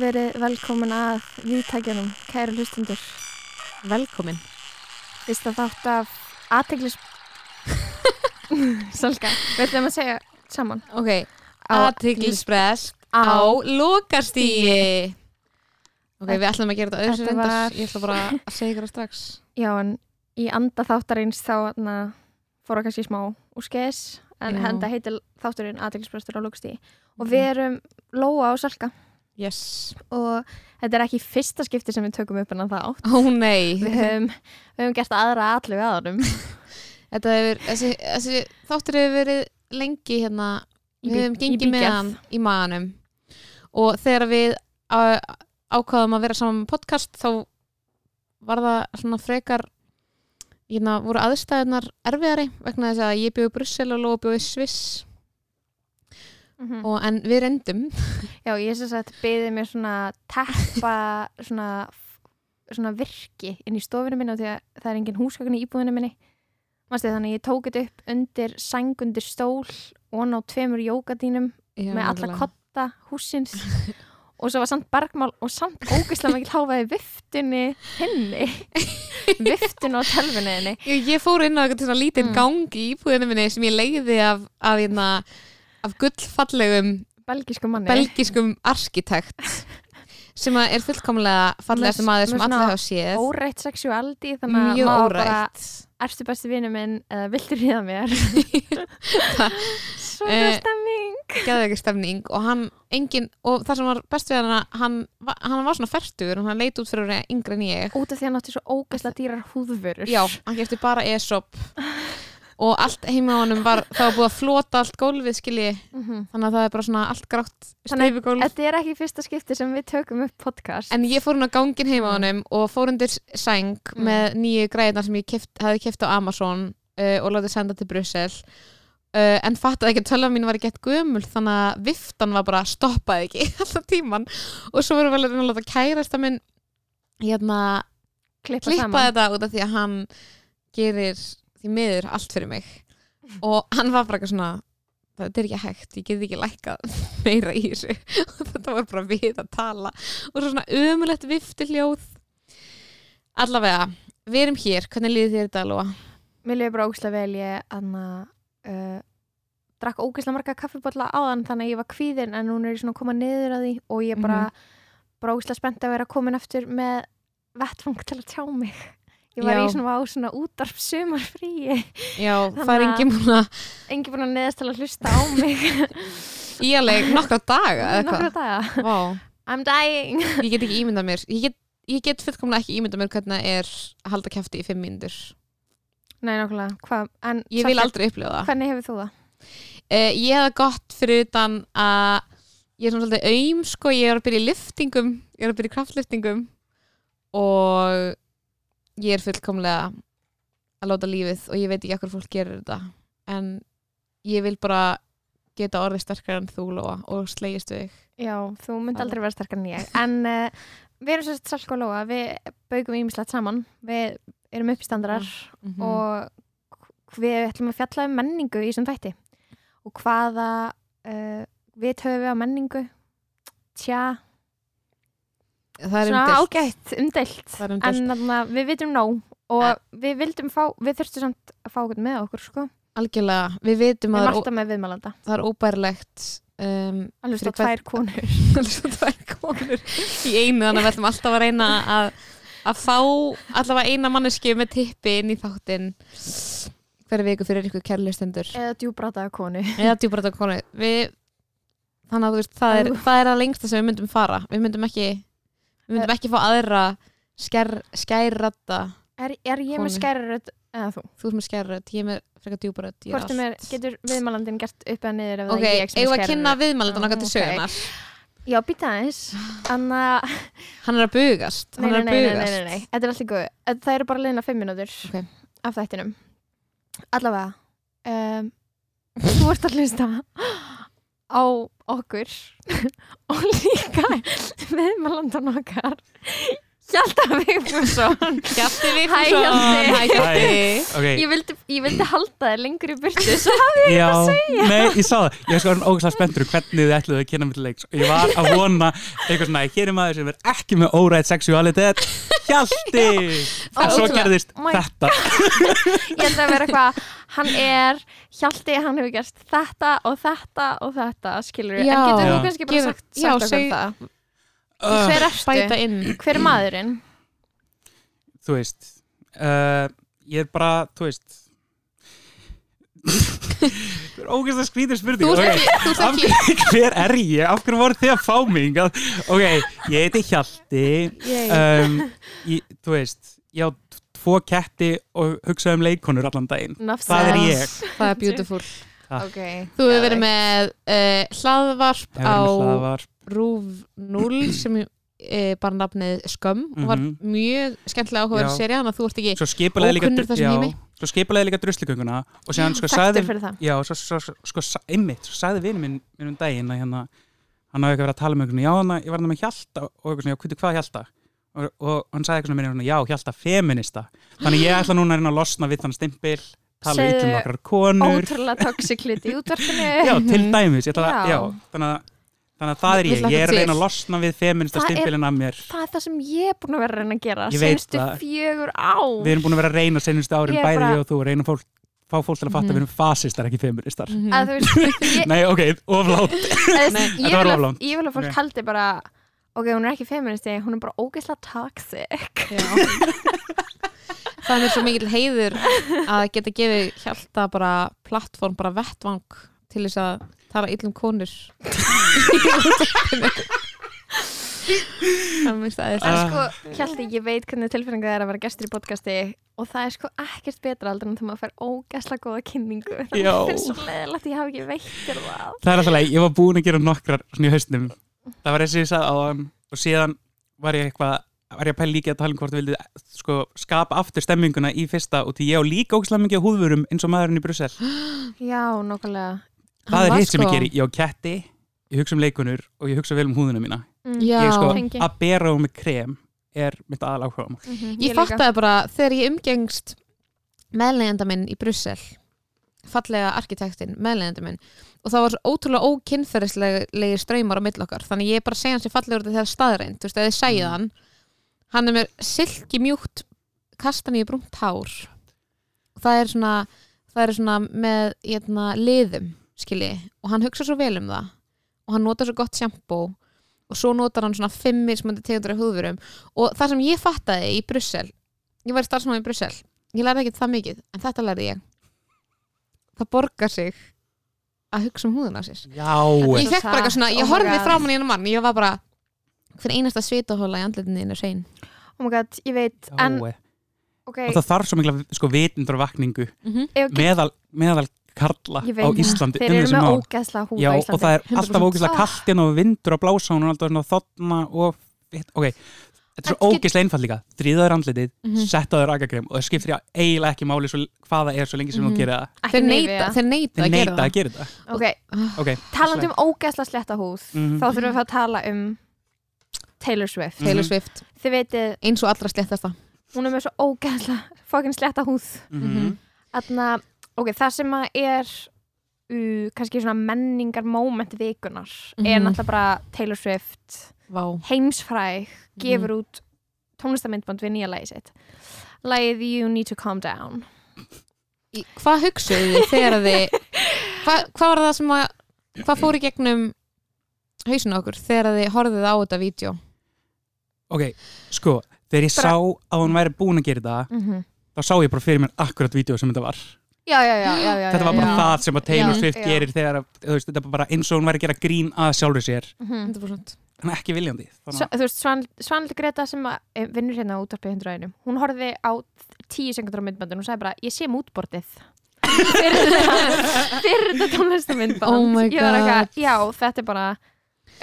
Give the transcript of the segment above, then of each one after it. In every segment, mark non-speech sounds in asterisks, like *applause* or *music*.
verið velkomin að viðtækjanum, kæru hlustundur. Velkomin. Fyrsta þátt af aðteglis... *laughs* Salka, ætlum að segja saman. Ok, Á- aðtiklisprest Á- á lokastígi. Ok, við ætlum að gera þetta öðru reyndar. var- Ég ætla bara að segja ykkur það strax. Já, en í anda þáttarins þá na, fór það kannski smá úr skes, en henda heitir þátturinn aðteglisprestur á lókstí. Og við erum Lóa og Salka Yes. og þetta er ekki fyrsta skipti sem við tökum upp en það átt. Nei. *laughs* Við höfum, við höfum gert aðra allu við *laughs* hefur, þessi, þessi þáttur hefur verið lengi hérna, við í gengið með hann í maðanum og þegar við á, ákvaðum að vera saman með podcast þá var það svona frekar hérna, voru aðstæðunar erfiðari vegna þess að ég bjóði Brussel og Lóa bjóði Sviss Mm. og, en við reyndum. Já, ég sem sagt beðið mér svona teppa *laughs* svona, svona virki inn í stofinu minni og því að það er engin húsgagn í íbúðinu minni. Manstu, þannig að ég tók þetta upp undir sæng undir stól og ná tveimur jókadínum með alla kotta húsins *laughs* og svo var samt bergmál og samt ógeðslega mikil háfaði viftunni henni *laughs* viftun á telfunni henni. Ég, ég fór inn á eitthvað lítinn Mm. gang í íbúðinu minni sem ég leiði af, af, hérna, af gullfallegum belgísku manni. belgiskum arkitekt *laughs* sem er fullkomlega fallegasti Með- maður sem allir hafa séð. órætt sexualdi þannig að mjög maður bara erstu besti vinnu minn eða viltu ríða mér? *laughs* Svona Eh, stemming. geði ekki stemning og hann engin, og það sem var best við hann hann, hann var svona færtur og hann leit út fyrir yngri en ég. Út af því að hann átti svo ógeðslega dýrar húðvörur. Já, hann gefti bara ESOP *laughs* og allt heima á honum var það var búið að flota allt gólfið skilji. Mhm. þannig að það er bara svona allt grátt steifugólf Þetta er ekki fyrsta skipti sem við tökum upp podcast. En ég fór hún á gangin heima á honum og fór undir sæng Mm. með nýju græðina sem ég keft, hefði keft á Amazon uh, og látið senda til Brussel. Uh, en fattaði ekki að tölva mín var ekki eitt gömul þannig að viftan var bara stoppaði ekki *laughs* alltaf tíman og svo vorum við að láta kærasta minn hérna klippa, klippa þetta út af því að hann gerir því miður allt fyrir mig. Og hann var bara eitthvað svona þetta er ekki hægt, ég get ekki lækka meira í þessu. *laughs* Og þetta var bara við að tala. Og svo svona ömulegt vifti hljóð allavega, við erum hér. Hvernig líður þér þetta Lóa? Mér liði bara ógeðslega vel. Ég anna, uh, drakk ógeðslega marga kaffibotla áðan þannig að ég var kvíðin en núna er ég svona að koma niður að því og ég er bara, bara ógeðslega spennt að vera komin eftir með vettfang til að tjá mig Ég var Já. í svona svona útarp sumarfríi. Já, *laughs* það er Þannig að- engin búin að Engi búin að neðast að hlusta á mig. *laughs* Í alveg nokkra daga eða Nokkra hvað? daga. Vá, I'm dying. Ég get ekki ímyndað mér ég get, get fullkomlega ekki ímyndað mér hvernig það er að halda kæfti í fimm mínútur. Nei, nákvæmlega, hvað, en ég vil aldrei upplifa það. Hvernig hefur þú það? Uh, ég hefði gott fyrir utan að ég er svona svolítið auðm sko, ég er að byrja í liftingum ég er að byrja í kraftliftingum og ég er fullkomlega að láta lífið og ég veit ekki okkur fólk gerir þetta. En ég vil bara geta orðið sterkar en þú Lóa og slegist við þig. Já, þú myndi aldrei vera sterkar en ég. En uh, við erum sérst Salka og Lóa. Við baugum ímislegt saman. Við erum uppstandrar Mhm. og við ætlum að fjalla um menningu í þessum þætti. Og hvaða uh, við höfum við á menningu? Tja, það er ágætt er umdeilt. en þarna, við vitum nóg og við vildum fá, við þurftum samt að fá okkur með okkur sko, algjörlega, við vitum að það er, alltaf með viðmælanda. ó- það óbærilegt um, alveg stóð tvær konur. *laughs* Alveg svo tvær konur í einu þannig að við ætlum alltaf að reyna að, að fá allavega eina manneski með tippi inn í þáttinn hverju viku fyrir ykkur kærleistendur eða djúbrataða konu. Eða djúbrata konu. Við, þannig að veist það er, það er að lengsta sem við myndum fara. Við myndum ekki við myndum ekki fá aðra skær, skærratta er, er ég með skærarödd eða þú? þú ert með skærrött, ég er með frekar djúbrött Hvort er, getur viðmælandin gert upp eða niður ef ok, það er ég sem er eigum við að skærari? kynna viðmælendan okkar til Ok. sögunar Já, býta aðeins. Anna, hann er að bugast nei, nei, er nei, að nei, bugast. nei, nei, nei, þetta er alltaf góð Það eru bara liðna fimm mínútur Ok. af þættinum. Allavega um, *laughs* Þú ert að hlusta á okkur *laughs* og líka viðmælandan okkar. Hjalta Vigfússon. Hjalti Vigfússon. Hæ Hjalti. Ok, ég vildi, ég vildi halda þér lengur í burtu svo já, nei, ég sá það. Ég var sko ógæslega spenntur hvernig þið ætluðu að kynna mig til leiks. Og ég var að vona eitthvað svona, hér er maður sem er ekki með órætt sexualitet. Hjalti! En svo Ótrúlega. gerðist Oh þetta. Ég held að vera eitthvað hann er, Hjalti, hann hefur gerst þetta og þetta og þetta skilur við, en getur þú kannski bara Gerum- sagt, já, sagt okkur seg- það? Uh, hver inn. Hver er maðurinn? Þú veist uh, ég er bara, þú veist. *laughs* Það er ógæslega skrítið spurning. Þú Ok. ert ekki, þú ert Af ekki hverju- *laughs* hver er ég? Af hverju voru þið að fá mig? Ok, ég heiti Hjalti. Um, ég, Þú veist ég á tvo ketti og hugsa um leikonur allan daginn. Enough Það er ég. Það er beautiful. *laughs* Ok, Þú hefur verið með uh, hlaðvarp á hlaðvarp. Rúf 0 *clears throat* sem er bara nafnið Skömm og var Mhm. mjög skemmtilega áhugaverð serið þannig að þú ert ekki Ókunnur þessum já, heimi. svo skipulega líka druslugönguna og séðan sko þekktur sagði fyrir það. Já, svo, svo, svo, sko, einmitt, svo sagði vinur minn, minn um daginn að hérna, hann hafði eitthvað verið að tala um einhvern veginn, já, hana, ég var hann með hjalta og eitthvað svona, já, hvað, hvað hjalta? Og, og hann sagði eitthvað svona, mér, já, hjalta feminista. Þannig ég ætla núna að að losna við þann stimpil, tala Segðu ítla um nokkrar konur. ótrúlega toxic hluti í útvarpinu *laughs* Já, til dæmis, ætla Já. já, þannig að, þannig að það er ég, ég er að reyna að losna við feminista Það stimpilin af mér. það er það sem ég er búin að vera að reyna að gera það. fjögur á Við erum búin að vera að reyna senustu árin, bæði bara- ég og þú, að reyna fólk, fá fólk til að fatta Mhm. að við erum fasistar, ekki feministar. Mhm. að þú veist, *laughs* ég, Nei, ok, oflátt. Ég, vil að, fólk haldi bara ok, hún er ekki feministi, hún er bara ógeðslega toxic. Já. Það er svo mikill heiður að geta gefið hjálta bara plattform, bara vettvang til þess að tala illum konur. Það er sko, Hjalti, ég veit hvernig tilfinningu það er að vera gestur í podcasti og það er sko ekkert betra aldrei en þegar maður fær ógeðslega góða kynningu. Það finnst svo leðilegt, ég hafi ekki veitt Það er alltaf leið, ég var búin að gera nokkrar svona í hausnum. Það var eins og ég sagði á hann og síðan var ég eitthvað var ég að pæla líka að tala um hvort við vildið sko, skapa aftur stemminguna í fyrsta og því ég á líka ógislega mikið á húðvörum eins og maðurinn í Brussel. *gasps* já, nokkulega Það Hann er hitt sem ég sko- geri. Ég á ketti, ég hugsa um leikunur og ég hugsa vel um húðuna mína. mm. Já. Ég sko, Tengi. að bera á mig krem er mitt aðal áhuga mál. Mhm, Ég líka. fattaði bara þegar ég umgengst meðlegenda minn í Brussel fallega arkitektinn, meðlegenda minn og það var ótrúlega ókinnferðislegir ströymar á mill okkar, þannig ég er bara að segja hans ég fallegur þegar staðreind, þú veist, ef þið segja hann. Hann er með silki mjúkt kastan í brúnt hár. Það er svona það er svona með hérna, liðum, skilji og hann hugsa svo vel um það. Og hann notar svo gott sjampó og svo notar hann svona fimm mismöndi tegundur af húðvörum og það sem ég fattaði í Brussel ég var starfsmáð í Brussel ég lærði ekki það mikið, en þetta lærði ég. Það borgar sig að hugsa um húðuna á sér Já, ég fekk bara eitthvað svona, Oh ég horfði God. frá mann í einu mann ég var bara, hver einasta svitahóla í andlitinni er hrein oh my god, ég veit en, já. ok, Og það þarf svo mikla sko, vitundarvakningu mm ef ekki meðal, meðal karla ég á veit, Íslandi þeir um eru þessi með mál. ógeðslega húð Já, og Íslandi það er alltaf 100%. ógeðslega kallt inn og vindur og blása hún er alltaf svona þotna og ok, þetta er svo ógeðslega einfalt líka þrýðaður andlitið, Mhm. settaður rakakrem og það skiptir ég eiginlega ekki máli svo, hvað það er svo lengi sem Mhm. þú gerir það þeir það. þeir neita þeir að það að gera þetta ok, ok, talandi um ógeðslega sletta húð Mhm. þá þurfum við að tala um Taylor Swift Mhm. Taylor Swift, þið veitir, eins og allra sléttasta hún er með svo ógeðslega fokkin sletta húð mhm. Þarna, ok, það sem að er uh, kannski svona menningar moment vikunar er Mhm. náttúrulega bara Taylor Swift Vá. heimsfræg, gefur út tónlistamindband við nýja lagi sitt lagið You Need to Calm Down Í- hvað hugsuðu þið þegar þið *laughs* hvað, hvað var það sem að hvað fór í gegnum hausinu okkur þegar þið horfið á þetta vídeo ok, sko þegar ég Bara- sá að hún væri búin að gera þetta mm -hmm. þá sá ég bara fyrir mér akkurat vídeo sem þetta var já, já, já, já, já þetta var bara já. það sem að Taylor. Swift Já. gerir þegar veist, þetta var bara eins og hún væri að gera grín að sjálfur sér Mhm. 100% en ekki viljandi þú veist, Svan, Svanli Greta sem eh, vinnur hérna á útvarpið 100 einum hún horfði á tíu sekundur á myndbandun og sagði bara, ég sé mútbortið *laughs* fyrir þetta fyrir þetta tónlistamindband Oh my Ég var God. eitthvað, já, þetta er bara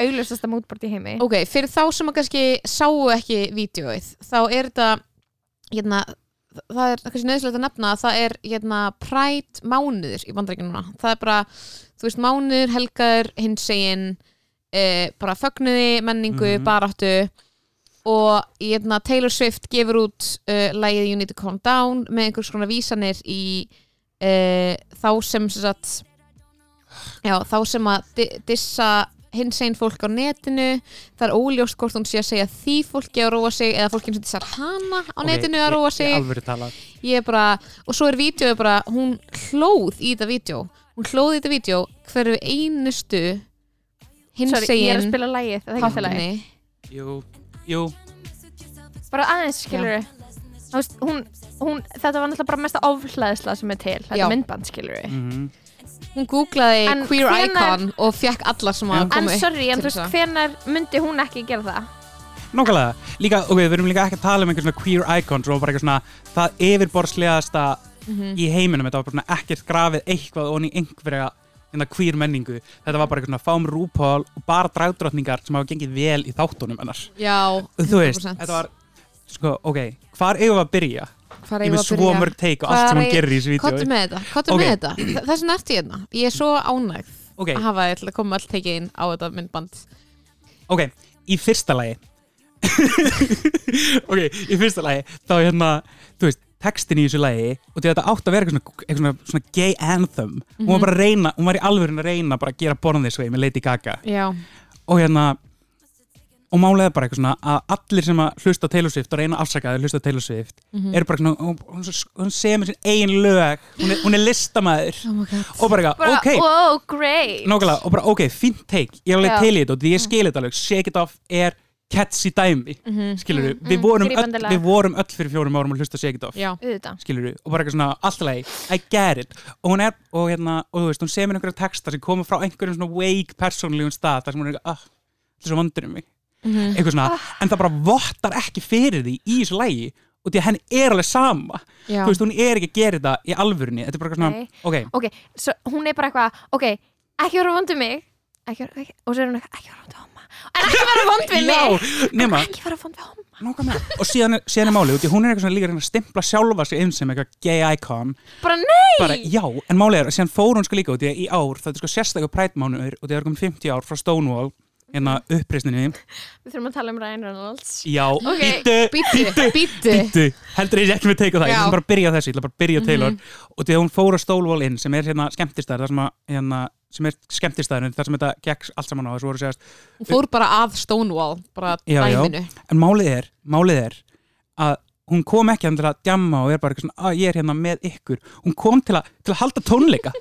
auglustasta mútbort í heimi ok, fyrir þá sem að kannski sáu ekki vídeoið, þá er þetta hérna, það er kannski nöðslega að nefna að það er hérna, Pride mánuður í bandaríkjununa það er bara, þú veist, mánuður helgaður hins egin eh, bara fögnuði, menningu, Mhm. baráttu og hérna, Taylor Swift gefur út uh, lagið You Need to Calm Down með einhvers konar vísanir í uh, þá sem, sem sagt, já, þá sem að di dissa hins einn fólk á netinu það er óljóst hvort hún sé að segja því fólki að róa sig eða fólki sem dissar hana á Ok, netinu að róa ég- sig ég ég er bara, og svo er vídeo bara, hún hlóð í þetta vídeo hún hlóð í þetta vídeo hverju einustu hins Sorry, ég er að spila lagið, það er ekki lagið hafni jú, jú, bara aðeins skilur veist, hún, hún, þetta var náttúrulega bara mesta ofhlæðisla sem er til, þetta er myndband skilur mhm hún googlaði En queer hvenær- icon og fekk alla sem að en koma sorry, en til þú veist, þess að- hvenar myndi hún ekki gera það? Nákvæmlega, líka, ok, við erum líka ekki að tala um einhver svona queer icons og bara eitthvað svona það yfirborðslegasta Mhm. í heiminum, þetta var bara svona ekkert grafið eitthvað og í einhverja hérna queer menningu, þetta var bara eitthvað svona fám rúpól og bara dragdrottningar sem hafa gengið vel í þáttunum hennar. Já, þú veist, 100%. þetta var sko, ok, hvar eigum við að byrja ég með svo mörg teik og allt sem eig- gerir í þessu vídeo með þetta, kottu Ok. með þetta. Þa- Þess vegna ertu hérna, ég er svo ánægð ok, að hafa að koma all tekið inn á þetta myndband. Ok, í fyrsta lagi. *laughs* Ok, í fyrsta lagi þá er hérna, þú veist textin í þessu lagi og þetta átt að vera eitthvað svona, eitthvað svona, svona gay anthem hún var bara að reyna, hún var í alvörin að reyna bara að gera Born This Way með Lady Gaga. Já, og hérna og málega bara eitthvað svona að allir sem að hlusta Taylor Swift og reyna að afsaka að hlusta Taylor Swift Mhm. eru bara svona, hún, hún, hún segir með sín eigin lög. Hún er, hún er listamæður oh og bara eitthvað, ok, wow, great. Nákvæmlega og bara ok, fínt take, ég er alveg til í þetta og því ég skil þetta alveg, Shake It Off er catchy dæmi, Mhm. skilur Mm, við mm, vorum öll, grípandi lag. við vorum öll fyrir fjórum árum að hlusta Shake It Off Já, auðvitað. skilur og bara eitthvað svona alltaf leið, I get it. Og hún er, og hérna, og þú veist, hún segir mér einhverja texta sem koma frá einhverjum svona wake persónlegum stað, þar sem hún er eitthvað, ah, þetta er svo vondur um mig, Mhm. eitthvað svona en það bara vottar ekki fyrir því í þessu lægi og því að henni er alveg sama. Já. Þú veist, hún er ekki að gera þetta í alvörunni þetta er bara svona, ok, ok, svo hún er bara eitthvað ok, ekki vera vond við mig. Ekki, ekki, og svo er hún eitthvað, ekki vera vond við homma en ekki vera vond við mig. nema ekki vera vond við homma og síðan er, síðan er málið, því hún er eitthvað svona líka að stimpla sjálfa sig inn sem eitthvað gay icon. Bara nei! Bara, já, en málið er, að síðan fór hún sko líka út í ár, það er sko sérstaklega prætmánuður og það er komin 50 ár frá Stonewall hérna uppreisninni, við þurfum að tala um Ryan Reynolds. Já, Bítu, bítu bíddu heldur ég ekki með teika það, ég Já. ætla bara að byrja á þessu ég ætla bara að byrja á Taylor. Mhm. og því að hún fór á Stonewall inn sem er hérna skemmtistæður þar sem að, hérna, sem er skemmtistæðurinn þar sem þetta gekk allt saman á þessu voru segast Hún fór bara að Stonewall bara Já, já. dæminu. En málið er, málið er að hún kom ekki hann til að djamma og er bara eitthvað svona, að ég er hérna með ykkur. Hún kom til að, til að halda tónleika.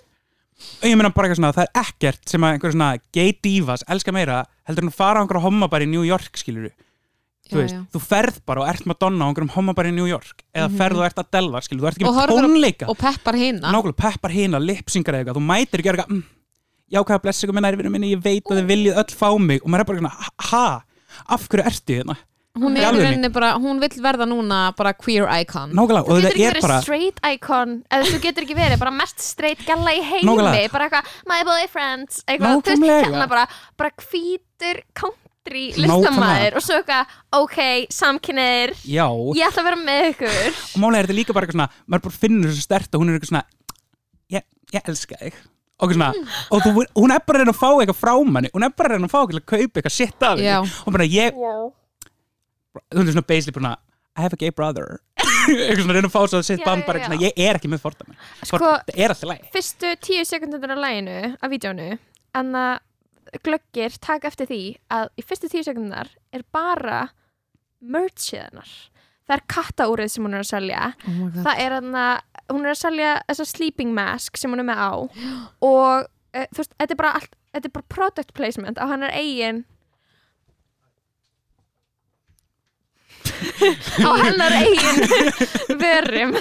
Og ég meina bara eitthvað svona, það er ekkert sem að einhver svona gay divas elska meira heldur en að fara á einhverja hommabar í New York skilur þú Já, veist, já. þú ferð bara og ert Madonna á einhverjum hommabar í New York eða Mhm. ferð og ert Adele, skilur, þú ert ekki með tónleika. Og peppar hina. Nákvæmlega peppar hina, lipsingar eða eitthvað. Þú mætir ekki að eitthvað mm, já, hvað bless ykkur með nærvinu minni, ég veit að þið viljið öll fá mig. Og maður er bara svona, ha, af hverju ertu hérna? Hún Í er í rauninni bara, hún vill verða núna bara queer icon. Nákvæmlega, þú og getur ekki er verið bara straight icon eða þú getur ekki verið bara mest straight galla í heimi Nákvæmlega. bara eitthvað, my boyfriend eitthvað, þú veist, hérna bara bara hvítur country listamaður og svo eitthvað, ok, samkynniðir já, ég ætla að vera með ykkur. *laughs* Og málega er þetta líka bara eitthvað svona maður bara finnur þessu stert og hún er eitthvað svona ég, ég elska þig. Og, svona, og þú, hún er bara að reyna að fá eitthvað frá manni hún er bara að reyna að fá eitthvað að kaupa eitthvað shit af henni. Og bara ég, hún er svona basically bara I have a gay brother. *laughs* Eitthvað svona reyna að fá svo að sitt já, bara eitthvað svona, ég er ekki með fordæmi. Sko, það er alltaf læg fyrstu tíu sekundur af læginu, af vídjónu en að glöggir taka eftir því að í fyrstu tíu sekundar er bara merchið hennar. Það er kattaúrið sem hún er að selja. Oh það er hann að hún er að selja þessa sleeping mask sem hún er með á. Og uh, þú veist, þetta er bara allt þetta er bara product placement á hennar eigin *laughs* á hennar eigin vörum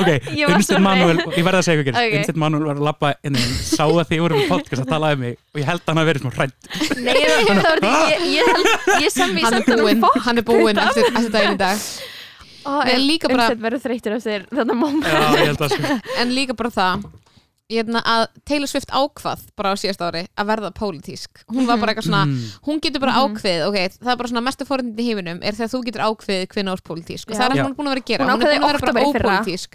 ok, sorry. Manuel, ég verða að segja hvað Ok. okay. Unnstedt Manuel var að labba inn í sá að þið voru með podcast að tala um mig og ég held að hann hafi verið svona hrætt Nei, það, það var því, ég, ég, held, ég sem ég Hann er búinn, fólk hann er búinn eftir, eftir daginn í dag Nei, líka bara- Unnstedt verður þreytur eftir þetta moment já, ég held að En líka bara það hérna, að Taylor Swift ákvað bara á síðast ári að verða pólitísk. Hún var bara eitthvað svona, Mm. hún getur bara Mhm. ákveð ok, það er bara svona mestu fórhundin í heiminum er þegar þú getur ákveð hvernig árs pólitísk. Og það er Já. hún búin að vera að gera. Hún hún, er ákvað í búin að vera bara ópólitísk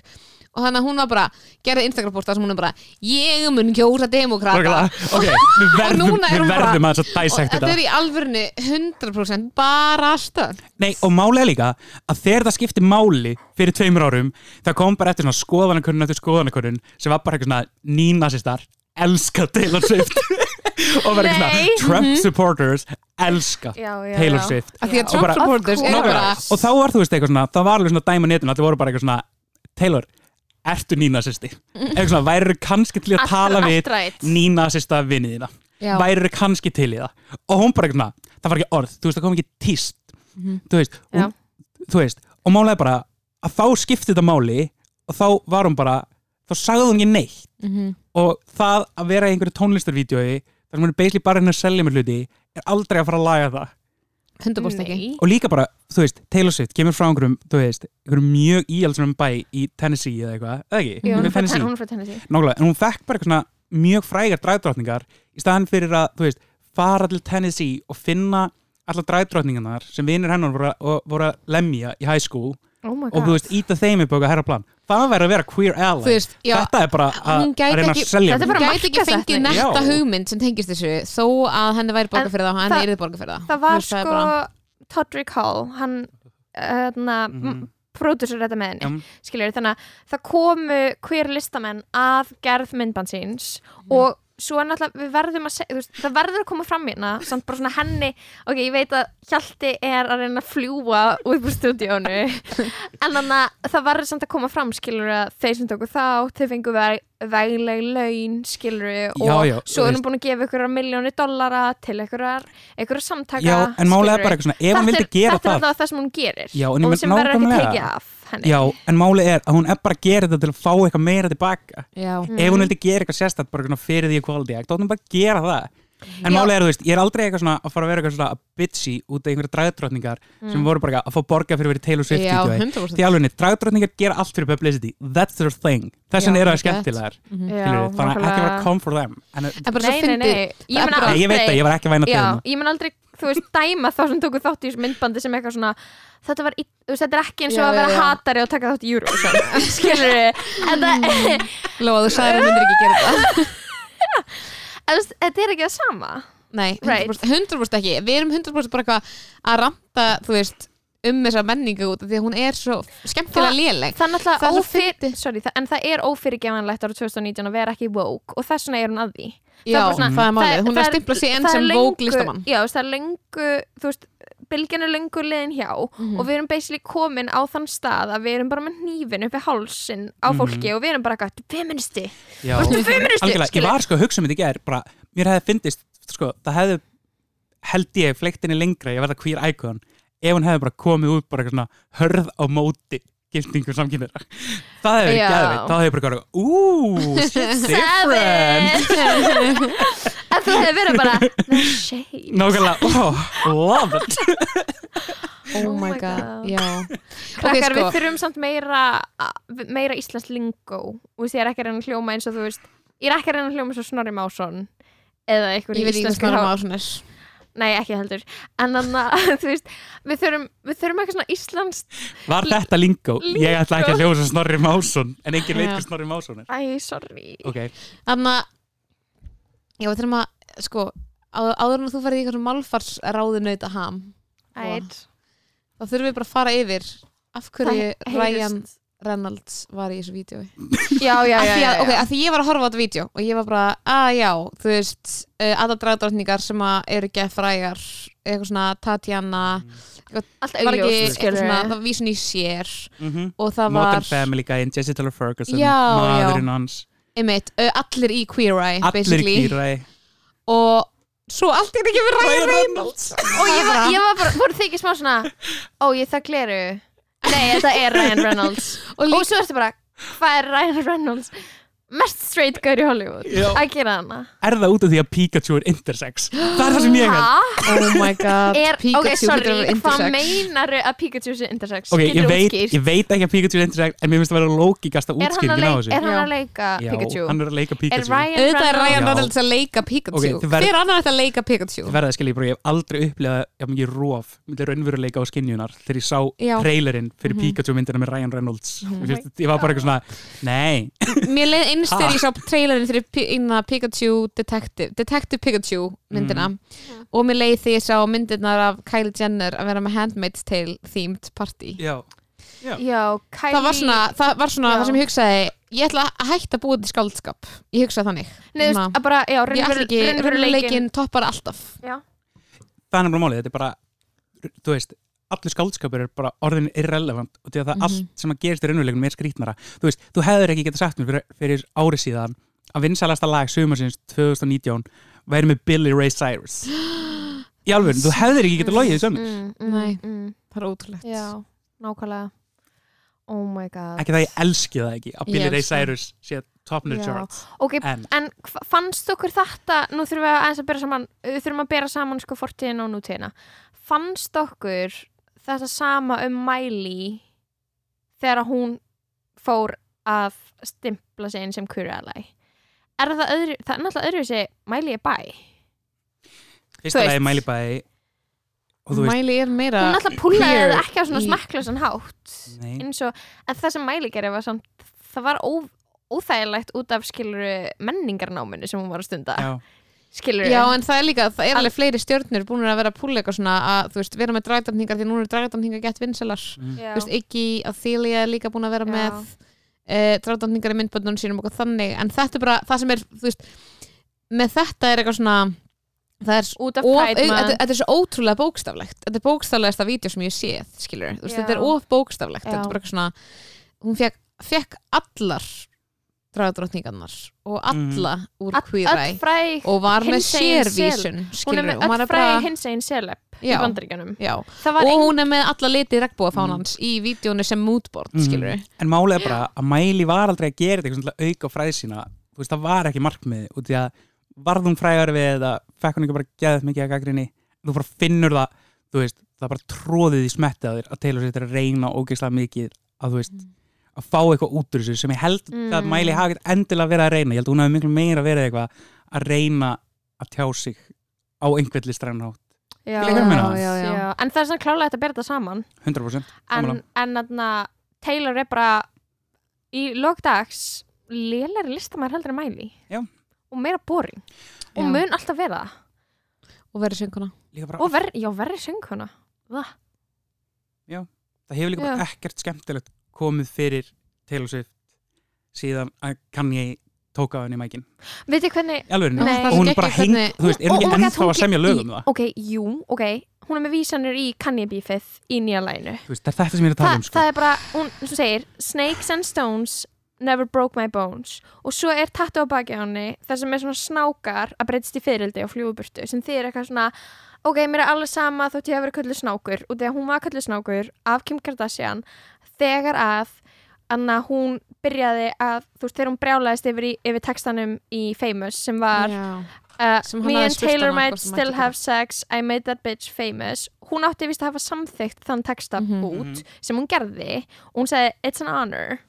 og þannig að hún var bara, gerði Instagram posta sem hún er bara, ég mun kjósa demokrata ok, við verðum, núna er við hún bara- verðum að þess að og dissect þetta þetta er í alvörinu 100% bara stöð Nei, og máli er líka að þegar það skipti máli fyrir tveimur árum, það kom bara eftir svona skoðanakurinn eftir skoðanakurinn sem var bara eitthvað svona nínasistar elska Taylor Swift *laughs* og var eitthvað Nei. svona Trump supporters elska Já, já, Taylor já. Swift af því að Já. Trump Og bara- course. bara og þá var þú veist eitthvað svona, það var alveg svona dæma netinu, það voru bara eitthvað svona Taylor, ertu nínasisti? eitthvað svona, væri kannski til að Allt- tala allt við right. nínasista vinnið þína Já. væri kannski til í það og hún bara eitthvað, það var ekki orð þú veist, það kom ekki tíst Mhm. þú veist, Já. hún, þú veist og málega bara að þá skipti þetta máli og þá var hún bara þá sagði hún ekki neitt Mhm. og það að vera í einhverju tónlistarvídeói þar sem hún er basically bara henni að selja með hluti er aldrei að fara að laga það 100% ekki og líka bara, þú veist, Taylor Swift kemur frá einhverjum, þú veist, einhverjum mjög íhaldsum bæ í Tennessee eða eitthvað, eða ekki? Jú, Hún er frá Tennessee. Ten- hún er frá Tennessee Nákvæmlega, en hún fekk bara eitthvað svona mjög frægar dræðdrottningar í staðan fyrir að, þú veist, fara til Tennessee og finna allar dræðdrottningarnar sem vinir hennar voru, voru að lemja í high school Oh my og god þú veist, íta þeim upp eitthvað herra plan. Það verður að vera queer ally. Veist, já, þetta er bara að reyna að selja Þetta er gæti ekki fengið netta hugmynd sem tengist þessu þó að henni væri borga En fyrir það og henni það- yrði borga fyrir það var sko bara- Todrick Hall hann hérna mm Mhm. pródusur þetta með henni Já. skiljur þannig að það komu queer listamenn að gerð myndbansins Mhm. og svo er náttúrulega við verðum að segja, það verður að koma fram hérna samt bara svona henni, ok, ég veit að Hjalti er að reyna að fljúa út úr stúdíónu en þannig að það verður samt að koma fram skilur að þeir sem tóku þá, þeir fengu veg, vegleg laun skilur og Já, já, svo er veist. hún búin að gefa ykkur miljóni dollara til ykkur, ykkur samtaka já, er hann Þetta vildi er- alltaf það sem hún gerir og sem verður ekki tekið af henni já, en málega er að hún er bara að gera þetta til að fá eitthvað meira tilbaka. Já, Mm. ef hún vildi gera eitthvað sérstætt bara svona fyrir því equality act, þá er hún bara að gera það. En Já. málega er, þú veist, ég er aldrei eitthvað svona að fara að vera eitthvað svona bitchy út af einhverja dragdrottningar sem voru bara að fá borga fyrir að vera í Taylor Swift já, vídeói. 100% því alveg, dragdrottningar gera allt fyrir publicity. That's their thing, þess vegna Já, eru það rétt. skemmtilegar Mhm. Já, skilurðu, þannig að ekki vera nákvæmlega. að come for them. En, En bara svo Nei, nei, fyndið. nei, ég Það bara- Nei, ég veit að ég var ekki að væna til Já, hérna ég mun aldrei, þú veist, dæma þá sem tóku þátt í þessu myndbandi sem eitthvað svona þetta var, í- þú veist, þetta er ekki eins og Já, að vera já, já. hatari og taka þátt í Eurovision skilur við þetta, Lóa, þú sagðir að myndir ekki gera það *laughs* þú veist, þetta er ekki það sama Nei, 100%, Right. 100% ekki Við erum 100% bara eitthvað að ranta þú veist, um þessa menningu út af því að hún er svo skemmtilega Það- léleg það er Það er náttúrulega svo ófyr, fyndið. sorry, það, en það er ófyrirgefanlegt ára 2019 að vera ekki woke og þess vegna er hún að því Já, bara svona- það er málið, hún er það að stimpla sig enn það er sem löngu- vók listamann. Já, það er lengu þú veist, bylgjan er lengu liðin hjá Mhm. og við erum basically komin á þann stað að við erum bara með hnífin uppi hálsin á Mhm. fólki og við erum bara eitthvað, feministi? Feministi, algjörlega, ég var sko að hugsa um þetta í gær bara, mér hefði fyndist, sko, það hefði held ég fleiktinni lengra ég verða queer icon, ef hún hefði bara komið út bara eitthvað svona hörð á móti giftingu samkynira það verið Já. gæðveit, þá ég bara ooh, shit's *laughs* different. að þú hefði verið bara the shade. Nákvæmlega, *laughs* oh, love it. Oh Oh my god, já. Krakkar Ok, við sko. þurfum samt meira meira íslensk lingó og ég er ekki að reyna að hljóma eins og þú veist ég er ekki að reyna að hljóma eins og Snorri Másson eða einhver Ég veit ekki hvað íslenskur há- á svona nei ekki heldur. En þannig *laughs* að þú veist við þurfum, við þurfum eitthvað svona íslensk var þetta lingo? ég ætla ekki að Lingó. hljósa Snorri Másson en enginn veit hvað Snorri Másson er. Æ sorry. Ok, Þannig að Já, við þurfum að, sko áður, áður en þú ferði í eitthvað málfarsráðu nauta ham æt þá þurfum við bara að fara yfir af hverju Það Ryan heyrist. Reynolds var í þessu vídeo. Já já af já, því já, að, ok, já. að því ég var að horfa á þetta vídeo og ég var bara, að já, þú veist uh, aðra dragdrottningar sem að eru ekki frægar, eitthvað svona Tatjana, allt var ekki augljóst eitthvað skilur svona, það var vísun í sér mm og það Modern var, Family Guy, Jesse Taylor Ferguson Já, maðurinn hans. Einmitt, uh, allir í Queer Eye allir basically, kýræ og svo allt er ekki við Ryan Ryan Reynolds. Og ég var, ég var bara, voru þið ekki smá svona ó ég það gleru nei þetta er Ryan Reynolds. Og og líka, svo ertu bara, hvað er Ryan Reynolds mest straight gaur í Hollywood Já. að gera hana Er það út af því að Pikachu er intersex? Það er það sem ég held Ha? oh my god Er, Pikachu ok, sorry, að vera hvað intersex. meinaru að Pikachu sé intersex? Ok, ég Geturðu veit, útskýrt? ég veit ekki að Pikachu er intersex en mér finnst það að vera lókikasta Er hann að, útskýringin á leik, þessu er hann Já. að leika Já, Pikachu? hann er að leika Er Pikachu Ryan auðvitað er Ryan Já. Reynolds að leika Pikachu Ok, þið verð- hver annar ætti að leika Pikachu Þið verða að skilja, ég, bara, ég hef aldrei upplegað jafn mikið róf millir raunveruleika og skinjunar þegar ég sá Já. trailerinn fyrir Mhm. Pikachu myndina með Ryan Reynolds Mhm. Mér finnst, ég var bara eitthvað svona, nei mér leið eins Ha? þegar ég sá trailerin inna Pikachu Detective Detective Pikachu myndina? Mhm. og mér leið þegar ég sá myndirnar af Kylie Jenner að vera með Handmaid's Tale themed party. Já, Já, Kylie það var svona, það, var svona Já. það sem ég hugsaði ég ætla að hætta að búa til skáldskap. Ég hugsaði þannig. Nei, þú veist, Svona. að bara, já, ég ætla raunveru- ekki, raunveruleikin toppar alltaf. Já, það er nefnilega málið, þetta er bara þú veist, allur skáldskapur er bara orðin irrelevant og því að það Mhm. allt sem að gerist í raunveruleikunum er skrítnara. Þú veist, þú hefur ekki getað sagt mér fyrir, fyrir ári síðan að vinsalasta lag sumarsins 2019 væri með Billy Ray Cyrus. *gasps* Í alveg, þú hefur ekki getað logið því sömur mm, mm, Nei. mm, það er ótrúlegt. Já, nákvæmlega. Oh my god. Ekki það ég elski það ekki að Billy Ray það. Cyrus sé top in the Já. charts. Ok, en en fannst okkur þetta nú þurfum við aðeins að bera saman við þurfum að bera saman sko fortíðin og nútíðina. Fannst okkur þetta sama um Miley þegar hún fór að stimpla sig inn sem queer ally. Er það öðru, það er náttúrulega öðru þessi Miley er bæ fyrsta lagi. Mæli bæ Miley er meira hún náttúrulega púlaði það ekki á svona í- smekklausan hátt nei, eins og, en það sem Miley gerði var samt, það var ó, óþægilegt út af skiluru menningarnáminu sem hún var að stunda. Já, skiluru Já, en það er líka, það er alveg fleiri stjörnur búin að vera að púla eitthvað svona að, þú veist, vera með dragdamningar því núna er dragdamningar gett vinselar mm, þú veist, Iggy, Athelia er líka búin að vera Já. með uh, dragdamningar í myndböndunum sínum og eitthvað þannig, en þetta er bara það sem er, þú veist, með þetta er eitthvað svona það er út af of, Pride þetta, Month. þetta er svo ótrúlega bókstaflegt þetta er bókstaflegasta vídeo sem ég séð skilur, þú veist, Já. þetta er of bókstaflegt þetta Já. er bara eitthvað svona hún fekk, fekk allar dragdrottningarnar og alla úr All- Queer öll Eye fræg og var með sérvísun hún er með öll bara fræg hinsegin seleb í var og ein... hún er með alla liti regnbúafánans í vídjónu sem moodboard Mhm. skilur en málið er bara að Mæli var aldrei að gera þetta auka fræð sína. Þú veist, það var ekki markmið út í að varð hún frægar við eða fekk hún ekki bara geðið mikið að gaggrinni þú bara finnur það, þú veist það bara tróðið í smettið að þér að Taylor Swift er að reyna ógeðslega mikið að þú veist að fá eitthvað út úr þessu sem ég held Mm. að Mæli hafi endilega verið að reyna. Ég held að hún hafi miklu meira verið eitthvað að reyna að tjá sig á einhvern listræðan já? Já, já, já. en það er svona klálega að bera þetta saman. 100% en, en aðna, Taylor er bara í logdags lélæri listamæður heldur en mæli Já. og meira boring. Og Já. mun alltaf vera það. Og verið sönguna Líka bara, og ver, já, verri sönguna það það hefur líka bara ekkert skemmtilegt komið fyrir Taylor Swift síðan kann ég tóka henni í mækin. Veit ég hvernig í alveg. Það og hún er bara geggjað heng, hvernig- þú veist, er hún ekki ennþá að semja lögum í- um það? Ok, jú, ok. Hún er með vísanir í Kanye Beefið í nýja læginu Þú veist, það er þetta sem ég er að tala Þa, um sko. það er bara, hún svo segir Snakes and stones never broke my bones. Og svo er tattu á baki á henni þar sem er svona snákar að breytist í fyririldi og fljúburtu sem þið er eitthvað svona ok, mér er alveg sama þótt ég hef verið köllu snákur. Og þegar hún var köllu snákur af Kim Kardashian þegar að Anna hún byrjaði að þú veist þegar hún brjálaðist yfir, í, yfir textanum í Famous sem var uh, Sem Me and Taylor might still have sex I made that bitch famous hún átti vist að hafa samþykkt þann texta Mhm. út Mhm. sem hún gerði og hún sagði it's an honor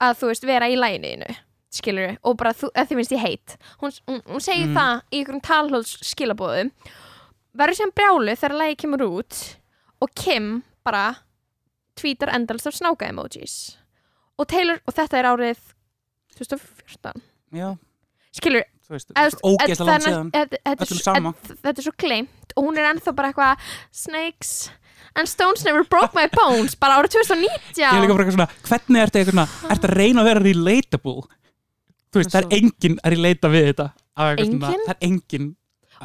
að þú veist vera í læginu skilur og bara þú, að þið finnst ég heit hún, hún, hún segir Mhm. það í einhverjum talhóls skilabóðum verður sem brjálu þegar lægi kemur út og Kim bara tweetar endalist af snáka emojis. Og Taylor, og þetta er árið 2014 Já, skilur, þetta er er svo- er gleimt og hún er ennþá bara eitthvað snakes and stones never broke my bones. Bara árið 2019 Ég er líka bara eitthvað svona, hvernig ertu eitthvað svona ertu að reyna að vera relatable? Þú veist, það er enginn að relata við þetta Af eitthvað svona, Enginn? Það er enginn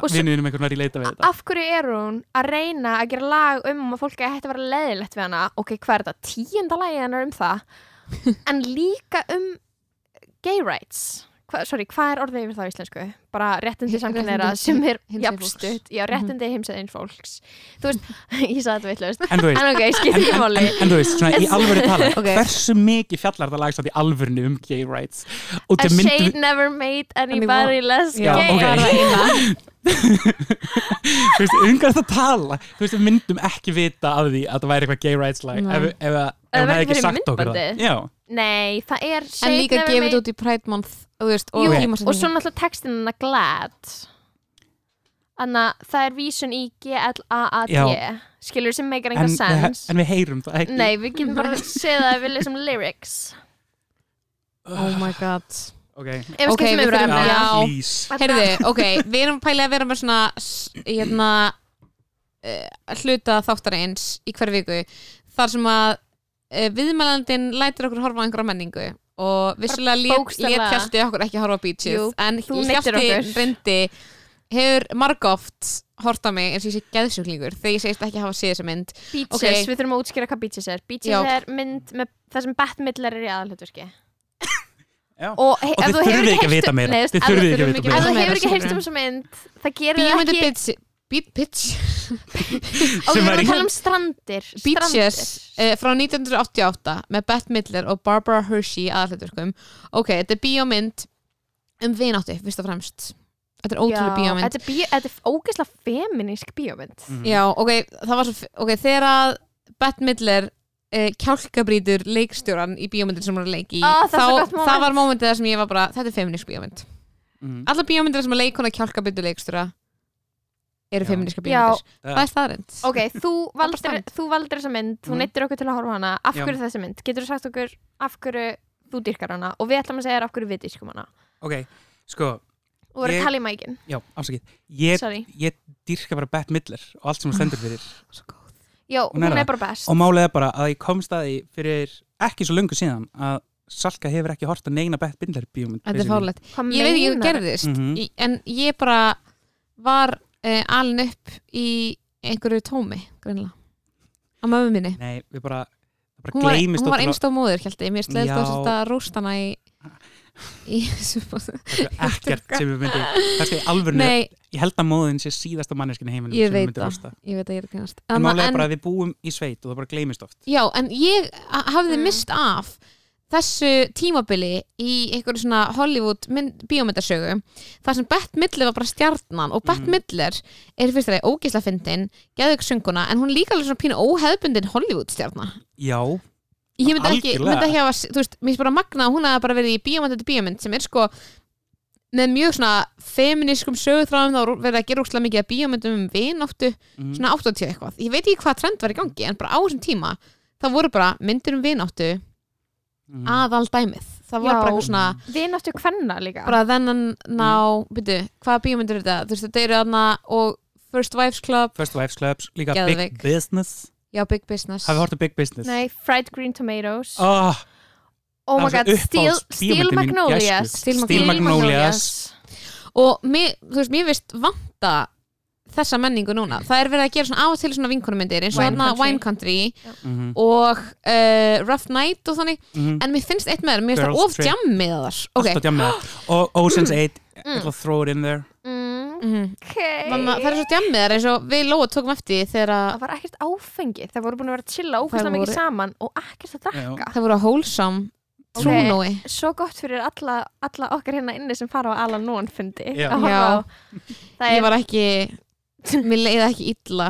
Svo- vinnuðinum eitthvað að relata við þetta. Af hverju er hún að reyna að gera lag um að fólk ætti að vera leðilegt við hana? Ok, hvað er þetta, tíunda lagi hennar um það? *laughs* En líka um gay rights hva, sorry, hvað er orðið yfir það á íslensku? Bara réttindi samkynneira réttindi sem er jafnstutt. Já, réttindi mm -hmm. fólks. Þú veist, *laughs* ég sagði þetta vitlaust. En þú veist, en ok, skipt en, en, en, en þú veist, svona í alvöru tala *laughs* Ok. hversu mikið fjallar það lagst í alvörinu um gay rights? Og A shade never made anybody less Já, gay. ok. það er það eina þú veist, umgæðast að tala? Þú veist, við myndum ekki vita af því að það væri eitthvað gay rights lag ef, ef, ef, ef það hefði ekki sagt okkur það. Já, Nei, það er en líka gefið made. út í Pride Month þú veist, og, Jú, tímasetningin. og svo náttúrulega textin hennar glad. Þannig að það er vísun í G-L-A-A-D Já. skilur sem meikar en, enga við, sens. en við heyrum það ekki. Nei, við getum bara *laughs* að segja það við lesum lyrics. Oh my god. Ok, Ef við Ok, skiptum við yfir að þurfum- efni Já. please. Heyrðu, ok, við erum pælið að vera með svona s- hérna uh, hluta þáttarins í hverju viku. Þar sem að viðmælandin lætur okkur horfa á einhverja menningu og vissulega lét, lét hjalti okkur ekki horfa á beaches en þú hjalti reyndi hefur margóft hort á mig eins og ég sé geðsjúklingur þegar ég segist ekki hafa séð þessa mynd Beaches, Ok. við þurfum að útskýra hvað Beaches er Beaches Já. er mynd með það sem Bette Midler er í aðalhutverki Já. Og, Og þið þurfið ekki að vita meira. Þið ef þú- ekki að vita Ef meira. þú Meira, hefur ekki heyrst um þessa mynd það gerir það ekki pitch *laughs* Og við erum að tala um strandir Beaches Strandir. uh, frá 1988 með Bette Midler og Barbara Hershey aðalhutverkum ok, þetta er bíómynd um vináttu, fyrst og fremst þetta er ótrúlega bíómynd Þetta er, bí, þetta er ógeðslega feminísk bíómynd Mhm. já, ok, það var svo ok, þegar að Bette Midler uh, kjálkabrýtur leikstjóran í bíómyndin sem hún er að leiki í er svo þá, moment. það var mómentið þar sem ég var bara, þetta er feministk bíómynd Mhm. alla bíómyndir sem að leikona kjálkabrýtur leikstjóra eru Já. feministka Já. bíómyndir Það- er staðrind Ok, þú valdir, þú valdir þessa mynd þú Mhm. neittir okkur til að horfa á hana. Af Já. hverju þessi mynd, getur þú sagt okkur af hverju þú dyrkar hana? Og við ætlum að segja af hverju við dyrkum hana. Ok, sko, og Ég- að tala í mækin, já, afsakið ég, sorry. ég dýrka bara Bette Midler og allt sem hún stendur fyrir. Svo góð. Já, Hún hún, er er bara best. Og málið er bara að ég komst að því fyrir ekki svo lungu síðan að Salka hefur ekki hort að neina Bette Midler bíómynd þetta er fárlegt ég veit ekki hvað gerðist Mhm. í, en ég bara var uh, alin upp í einhverju tómi greinlega á mömmu minni. Nei, við bara, það bara hún var, gleymist hún var einstóð móður held ég, mér sleðist Já. að þetta rústana í í er ekkert sem við myndum kannski nei, ég held að móðin sé síðasta manneskinu heiminu ég sem við myndum rústa. Ég veit að ég er að kynast en málið er bara að við búum í sveit og það bara gleymist oft. Já, en ég ha- hafði Mm. mist af þessu tímabili í einhverju svona Hollywood mynd, bíómyndasögu þar sem Bette Midler var bara stjarnan og Bette Mhm. Midler er fyrst að ógisla fyndin, geðug sönguna en hún líka alveg svona pínu óheðbundin Hollywood stjarna já, ég myndi ekki, Algjörlega. myndi ekki hafa, þú veist, mér finnst bara magna að hún hafa bara verið í bíómynd eftir bíómynd sem er sko með mjög svona feminískum sögutráðum þá er verið að gera úrslega mikið að bíómyndum um vináttu, Mhm. svona 80 eitthvað ég veit ekki hvað trend var í gangi, en bara á þessum tíma það voru bara myndir um vináttu Mhm. aðal dæmið. Það var Já. bara eitthvað svona, Vináttu kvenna líka. bara þennan ná, Mm. byrju, hvaða bíómyndir er þetta? Þú veist, þetta eru þarna og First Wives Club. First Wives Clubs, líka Geðveik. Big Business. Já, Big Business. Hafið hort að Big Business? Nei, Fried Green Tomatoes. Oh, Oh my god, Steel, Steel Magnolias. Steel Magnolias. og mér, þú veist, mér vist vanta þessa menningu núna það er verið að gera svona á og til svona vinkonumyndir eins og Wine hérna Country. Wine Country Mhm, og uh, Rough Night og þannig mhm. en mér finnst eitt með þær, mér finnst það Girls of Trip. jammið að þar alltaf ok, djamið það. og *gasps* Ocean's 8 ég Mm. að throw it in there mm, mm Ok Þannig að það er svo jammið þar eins og við Lóa tókum eftir því þegar Það var ekkert áfengi, það voru búin að vera að chilla ófæslega mikið voru- saman og ekkert að drakka það voru að wholesome Ok. trúnói Svo gott fyrir alla, alla okkar hérna inni sem fara á Alan Nóan fundi Já. að Já. Það ég er, var ekki *laughs* mér leiði ekki illa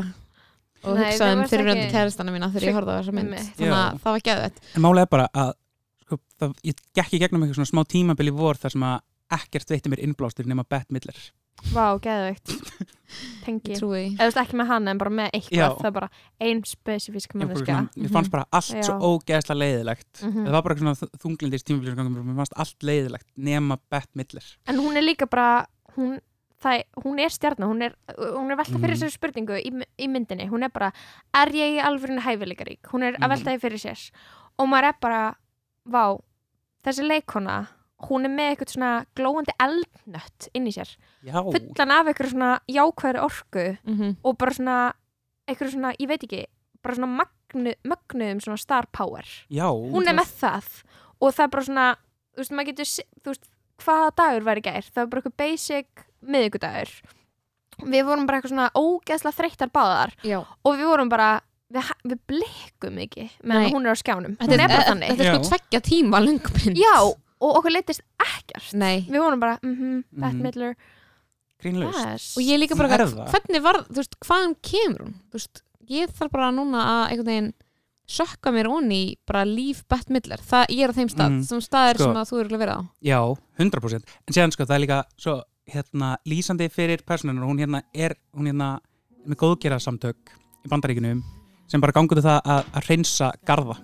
og Nei, hugsaði um fyrirvændi ekki- kæristana mína þegar ég horfði á þessa mynd Einmitt. þannig að Já. það var geðvett en málega er bara að sko, það, ég gekk í gegnum eitthvað svona smá tímabil í vor þar sem að ekkert veitti mér innblástur nema Bette Midler vá, geðveikt *laughs* Tengi ég trúi því. Eða þú veist ekki með hann en bara með eitthvað Já. Það er bara ein spesifísk manneska mér fannst bara allt Já. svo ógeðslega leiðilegt Mhm. það var bara svona þunglindis tímabilið mér fannst allt leiðilegt nema Bette Midler En hún er líka bara hún, það, hún er stjarnar hún er, hún er velta fyrir Mhm. sér spurningu í, í myndinni, hún er bara er ég í alvörinu hæfileikarík, hún er að Mhm. velta því fyrir sér. Og maður er bara vá, þessi leikona hún er með eitthvað svona glóandi eldnött inn í sér, já, fullan af eitthvað svona jákvæður orku Mhm. og bara svona eitthvað svona, ég veit ekki bara svona magnu, mögnuðum svona star power. Já hún er með það. Og það er bara svona þú veist, maður getur, þú veist, hvaða dagur var í gær það var bara eitthvað basic miðvikudagur við vorum bara eitthvað svona ógeðslega þreyttar báðar Já. og við vorum bara við, við blikkum ekki meðan Nei. hún er á skjánum Þetta hún er bara er, þannig þetta er sko Já. tveggja tíma lungmynd já, og okkur leittist ekkert Nei. við vorum bara, mhm, Bette Mhm. Midler grínlaust yes. og ég líka bara, Er hvað- það? hvernig var, þú veist, hvaðan kemur hún þú veist, ég þarf bara núna að einhvern veginn sökka mér onni bara líf Bett Midler, það ég er á þeim stað Mhm. sem staðir Sko. sem að þú eru að vera á Já, 100% En séðan sko, það er líka svo hérna, lýsandi fyrir personunar hún hérna er hún hérna er með góðgerðarsamtök í bandaríkinum sem bara gangur til það að, að hreinsa garða.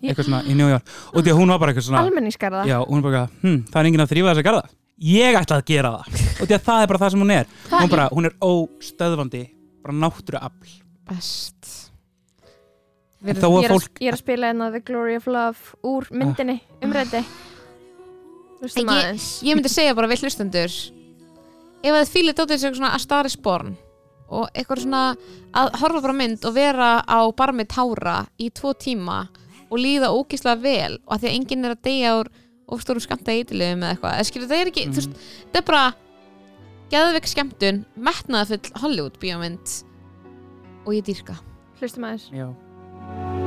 Eitthvað svona í New York. Og því að hún var bara eitthvað svona almenningskarða já, hún var bara, hm, það er enginn að þrýfa þessa garða. Ég ætla að gera það. Og því að það er bara það sem hún er. Það- hún, bara, hún er óstöðvandi bara náttúru afl best. En Við þó ég að er, fólk að, ég er að spila hérna The Glory of Love úr myndinni, umrætti Hlustum En aðeins ég myndi segja bara við hlustendur ef þið fílið dóttir sig svona að stari sporn og eitthvað svona að horfa bara mynd og vera á barmi tára í tvo tíma og líða ógislega vel og að því að enginn er að deyja úr ofstóru skamta eitthilum eða eitthvað eða skilur það er ekki, þú veist, það er bara geðveik skemmtun, metnaðafull Hollywood bíómynd og ég dýrka. Hlustum aðeins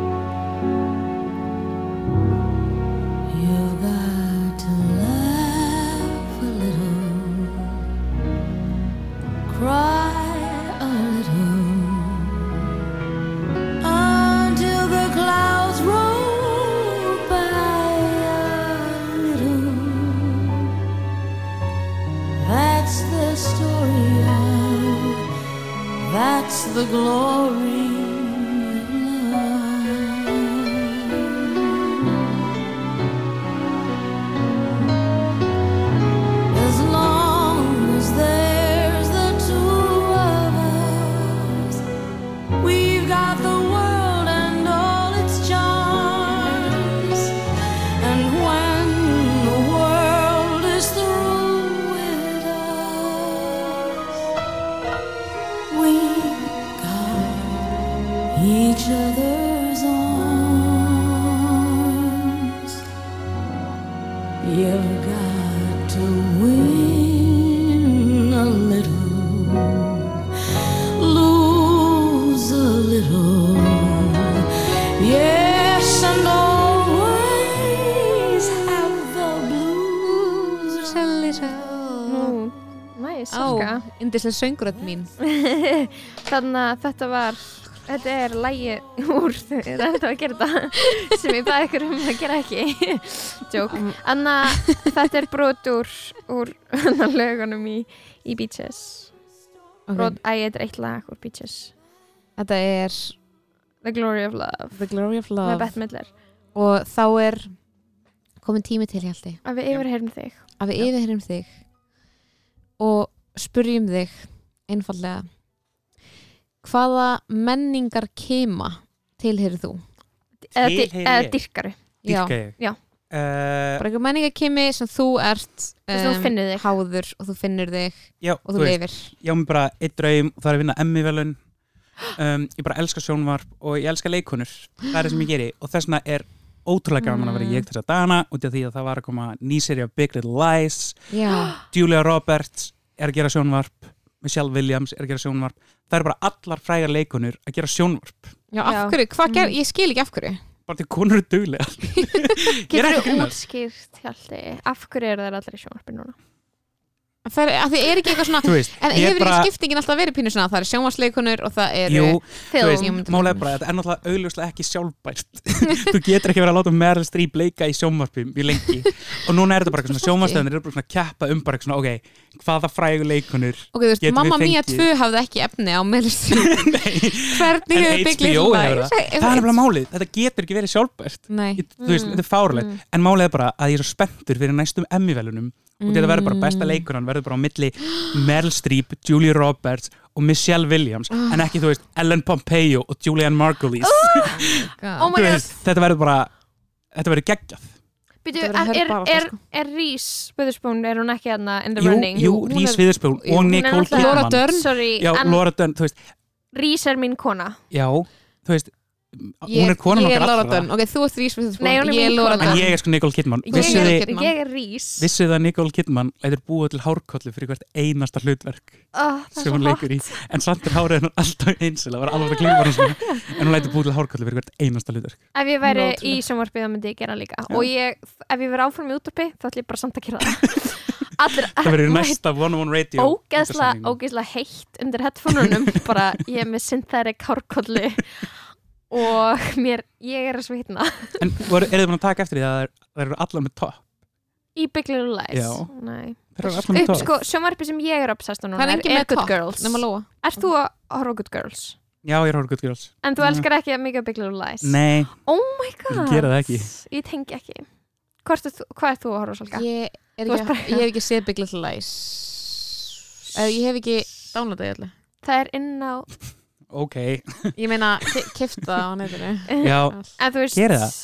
That's the story of, that's the glory Salka indislega söngröð mín. *laughs* Þannig að þetta var Þetta er lægi úr *laughs* þetta gera þetta sem ég baði ykkur um að gera ekki. *laughs* Jók Anna, þetta er brot úr úr lögunum í, í Beaches. Brot, æ, þetta er eitt lag úr Beaches. Þetta er The Glory of Love. The Glory of með Love. Bette Midler. Og þá er komin tími til hjalti. Að við yfirheyrum þig. Að við Já. yfirheyrum þig. Og spurjum þig einfallega hvaða menningar kema tilherir þú? eða, eða dýrka ég Já. Eh, bara einhver menningarkemi sem þú ert að þú finnur þig. háður og þú finnur þig já, og þú lifir. ég á mig bara eitt draum og það er að vinna Emmy velun um, ég bara elska sjónvarp og ég elska leikonur það er það sem ég geri. Og þess vegna er ótrúlega gaman að vera Mm. ég þess að dana út af því að það var að koma ný seri af Big Little Lies já, Julia Roberts er að gera sjónvarp Michelle Williams er að gera sjónvarp. Það eru bara allar frægar leikonur að gera sjónvarp. Já, af hverju, hvað ger, Mm. ég skil ekki af hverju. Bara til konur eru *laughs* er Getur þú útskýrt Hjalti af hverju eru þær allir í sjónvarpi núna? Það er, að þið er ekki eitthvað svona veist, en hefur er bara ekki skiptingin alltaf verið pínu svona? Það er sjónvarsleikunur og það er jú, þú veist, málega bara þetta er náttúrulega augljóslega ekki sjálfbært. *laughs* Þú getur ekki verið að láta Meryl Streep leika í sjónvarpi mjög lengi. Og núna er þetta bara eitthvað svona sjónvarstöðunir eru bara svona að keppa um bara eitthvað svona ok, hvaða frægu leikunur ok, þú veist, Mamma fengið- 2 hafði ekki efni á meðlistum *laughs* Nei, *laughs* hvernig hefur Lies það. Er nefnilega málið, þetta getur ekki verið sjálfbært og þetta verður bara Mm. besta leikunan verður bara á milli Meryl Streep, Julie Roberts og Michelle Williams Ah. en ekki þú veist Ellen Pompeo og Julianne Margulies *laughs* Oh my Þú god. veist, þetta verður bara þetta verður geggjað Býtu, er, er, er, sko. er Rís Witherspoon, er hún ekki hérna in the jú, running? jú, Witherspoon jú, og Nicole Kidman Laura Dern, Rís er mín kona já þú veist, hún er konan ég okkar allra. Dönn, ok, þú ert Rís ég en ég er sko Nicole Kidman. Ég vissu er ég er rís vissu þið að Nicole Kidman lætur búa til hárkollu fyrir hvert einasta hlutverk oh, það er sem svo hún leikur í? en samt er hárið hennar alltaf eins það var alveg að klíma hann svona. En hún lætur búa til hárkollu fyrir hvert einasta hlutverk. Ef ég væri Ótrúlegt. í sjónvarpið þá myndi ég gera líka. Já. og ég, ef ég verið áfram í útvarpi þá ætlum ég bara samt að gera það. *laughs* Allir það verður næsta One on One Radio ógeðsla, heitt undir headphoneunum. *laughs* Bara ég er með synthetic hárkollu og mér, ég er að svitna. En voru, eru þið búin að taka eftir því að það er- eru allar með topp? Í Big Little Lies. Já. Nei. það eru allar með upp topp. sko, sjónvarpið sem ég er obsessed á núna það er er, engin er með Good topp, Girls. nema Lóa. Ert þú að horfa á Good Girls? já ég er horfður Good Girls. En þú elskar ekki mikið Big Little Lies? nei, Oh my god ég gera það ekki. Ég tengi ekki. Hvort er þú, Hvað er þú að horfa á Salka? ég, er Þú ekki, varst bara- ég hef ekki séð Big Little Lies. Eða ég hef ekki downloadað ég allir Það er inn á ok, ég meina, kifta á netinu. *laughs* Já, En þú veist Gerið það?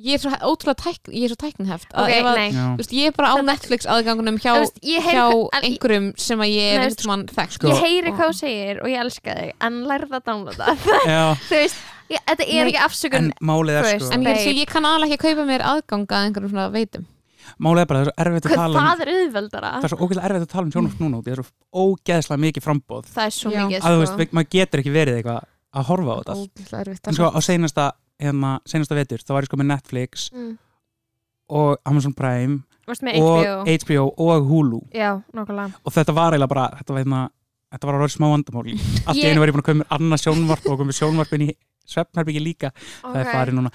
ég er svo ótrúlega tækn, ég er svo tæknheft að Ok, ef að, nei. Já. þú veist, ég er bara á Netflix aðgangunum hjá, Þú veist, ég heyri, hjá en, einhverjum sem að ég Nei, er einhvern mann þekkt. Sko- Ég heyri hvað þú segir og ég elska þig En lærða að downloada já, *laughs* Þú veist, ég, þetta er Nei, ekki afsökun en málið er Þú sko veist, en ég, skil, ég kann aðalega ekki að kaupa mér aðganga að einhverjum svona veitum er bara, það er svo erfitt að Hvað tala um það er auðveldara það er svo ógeðslega erfitt að tala um sjónvarp núna út í það er svo ógeðslega mikið frambóð Það er svo Já. mikið að þú sko. veist, maður getur ekki verið eitthvað að horfa á þetta allt. ógeðslega erfitt en sko á seinasta, hérna, seinasta vetur þá var ég sko með Netflix mm. og Amazon Prime Varst með og HBO HBO og Hulu Já, nokkulega og þetta var eiginlega bara, þetta var hérna þetta var að ráða smá vandamál *laughs* allt í Ég- einu var ég búin að koma með annað sjónvarp og komið sjónvarpin í svefnherbyggi líka. Það er farið núna,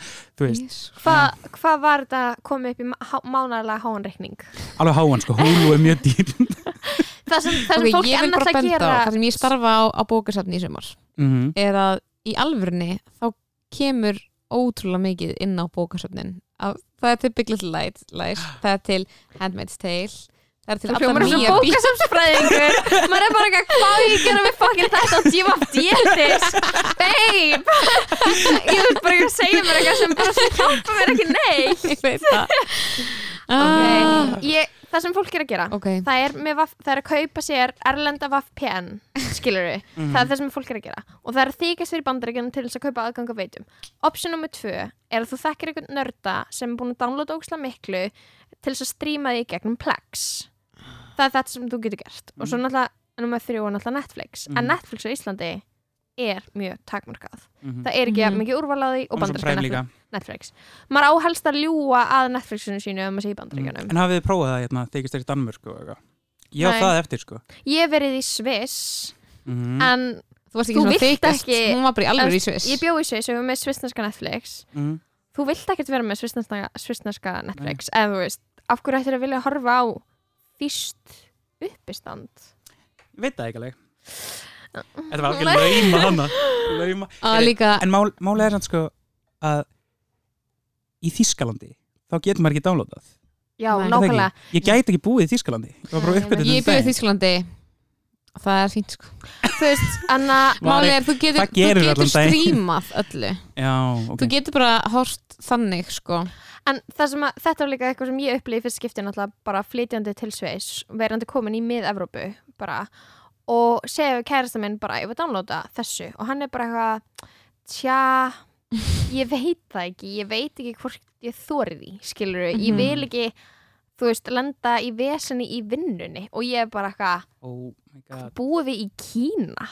Hvað hva var þetta komið upp í mánarlega háanreikning? alveg háan sko, Hulu er mjög dýr. *laughs* Það sem, það sem Ok, fólk ennast að gera á það sem ég starfa á, á bókasafni í sumar mm er að í alvörni þá kemur ótrúlega mikið inn á bókasafnin. Að- það er til Big Little Lies það er til Handmaid's Tale það er til Það allar hljómar sem nýja bí bókasamsfræðingur *laughs* Maður er bara ekki hvað á ég að gera með fucking þetta? Og djíma af dietis Babe. Ég vil bara ekki að segja mér eitthvað sem bara sem hjálpa mér ekki neitt. Ég veit það. Ah, okay. ég, Það sem fólk er að gera ok, Það er, með, vaff- það er að kaupa sér erlenda VPN skilur við, Mhm. það er það sem fólk er að gera. Og það er að þykast fyrir bandaríkjunum til þess að kaupa aðgang að veitum. Option nummer tvö er að þú þekkir einhvern nörda sem er búin að downloada óksla miklu til þess að stríma því í gegnum Plex það er þetta sem þú getur gert. Og svo náttúrulega nummer þrjú er náttúrulega Netflix. En Mhm. Netflix á Íslandi er mjög takmarkað. -hmm. það er ekki mm Mhm. mikið úrvalaði og Prime Netflix, Netflix. Maður áhelst að ljúa að Netflixinu sínu um að sé í bandaríkjunum. En hafið þið prófað það hérna, þykist þér í Danmörku ég á það eftir sko. Ég verið í Sviss mm en þú varst ekki Þú svona vilt þykast ekki- hún var bara í alvöru í Sviss. Ég bjó í Sviss og við með svissneska Netflix. -hmm. Þú vilt ekkert vera með svissneska Netflix eða þú veist, af hverju ættir að vilja horfa á þýst uppistand? Ég veit það ekki alveg. Þetta var alveg *laughs* lauma hana. Lauma. Líka, en mál, málega er sann sko að í Þískalandi þá getur maður ekki downloadað. Já, nákvæmlega. Ég gæti ekki búið í Þískalandi ég var bara Nei, uppið ég byrði Þísklandi það er fínt sko. Þú veist, Anna Málið er, þú getur, þú getur strímað öllu. Já, ok. þú getur bara hort þannig sko En það sem að, þetta var líka eitthvað sem ég upplýði fyrst skipti náttúrulega bara flytjandi til Sviss verandi komin í mið-Evrópu bara. Og segja kærasta minn bara ég vil downloada þessu. Og hann er bara eitthvað tja, ég veit það ekki ég veit ekki hvort ég þori því skilur ég Mhm. vil ekki þú veist, lenda í vesenni í vinnunni. Og ég er bara eitthvað oh my god. Búið við í Kína?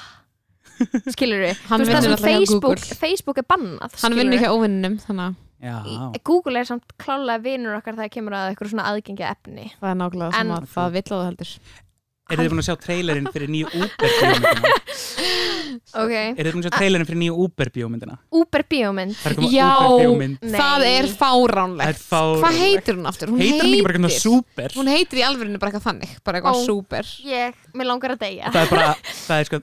*laughs* Skilur Hann þú veist það sem Facebook. Facebook er bannað hann vinnur hjá óvinnum þannig að Í- Google er samt klálega vinur okkar þegar kemur að eitthvað svona aðgengi efni. Það er nákvæmlega sem En- að það vill á það heldur. Eru þið búin að sjá trailerinn fyrir nýju Uber bíómyndina? *laughs* Ok, eru þið búin að sjá trailerinn fyrir nýju Uber bíómyndina? Uber er að koma Já. Uber það er er fáránlegt. Fáránlegt. hvað heitir hún aftur? hún heitir hann ekki bara eitthvað super? hún heitir í alvörinu bara eitthvað þannig bara eitthvað Ó. súper ég, mér langar að deyja. Það er bara, *laughs* það er sko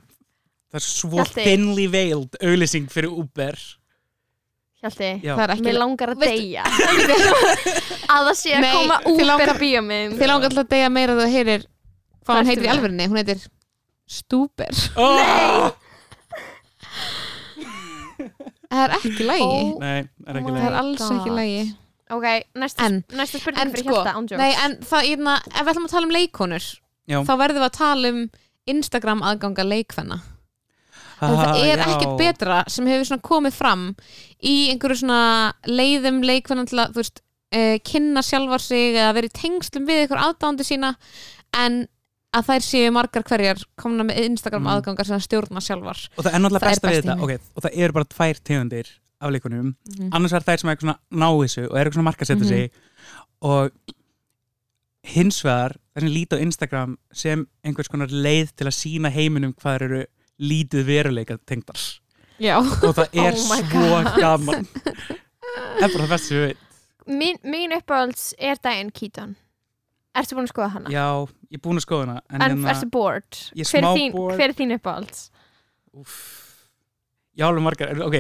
það er svo thinly veiled auðlýsing fyrir Uber Hjalti, það er ekki mér langar að deyja. *laughs* Að það sé að Nei, koma þið Uber langar- bíómynd þið langar alltaf að deyja meira að þú heyrir hvað Hvað hún ertu heitir í með? alvörinu hún heitir Stúber oh! það er ekki lægi Ó, nei, það er ekki Oh my það leið er alls God. ekki lægi ok, næsta, En- næsta spurning en fyrir sko, Hjalta ándjók nei en það, hérna, ef við ætlum að tala um leikonur Já. þá verðum við að tala um Instagram aðganga leikvenna það Ah, er já. ekkert betra sem hefur komið fram í einhverju svona leiðum leikvennan til að veist, uh, kynna sjálfar sig eða verið tengslum við ykkur aðdándi sína en að þær séu margar hverjar komna með Instagram Mm. aðgangar sem að stjórna sjálfar og það er náttúrulega besta við þetta okay, og það eru bara tvær tegundir af leikunum Mhm. annars er þær sem er svona ná þessu og eru svona markasetja Mhm. sig og hins vegar það sem líti á Instagram sem einhvers konar leið til að sína heiminum hvað eru lítið veruleika tengdar Já, og það er *laughs* Oh my svo God. gaman það er bara það besta sem við veit Mín, mín uppáhalds er Diane Keaton Ertu búin að skoða hana? já, ég er búin að skoða hana en, En hérna, ertu bored? Ég er hver, er smá þín, bored. hver er þín uppáhalds? úff, já, alveg margar ok,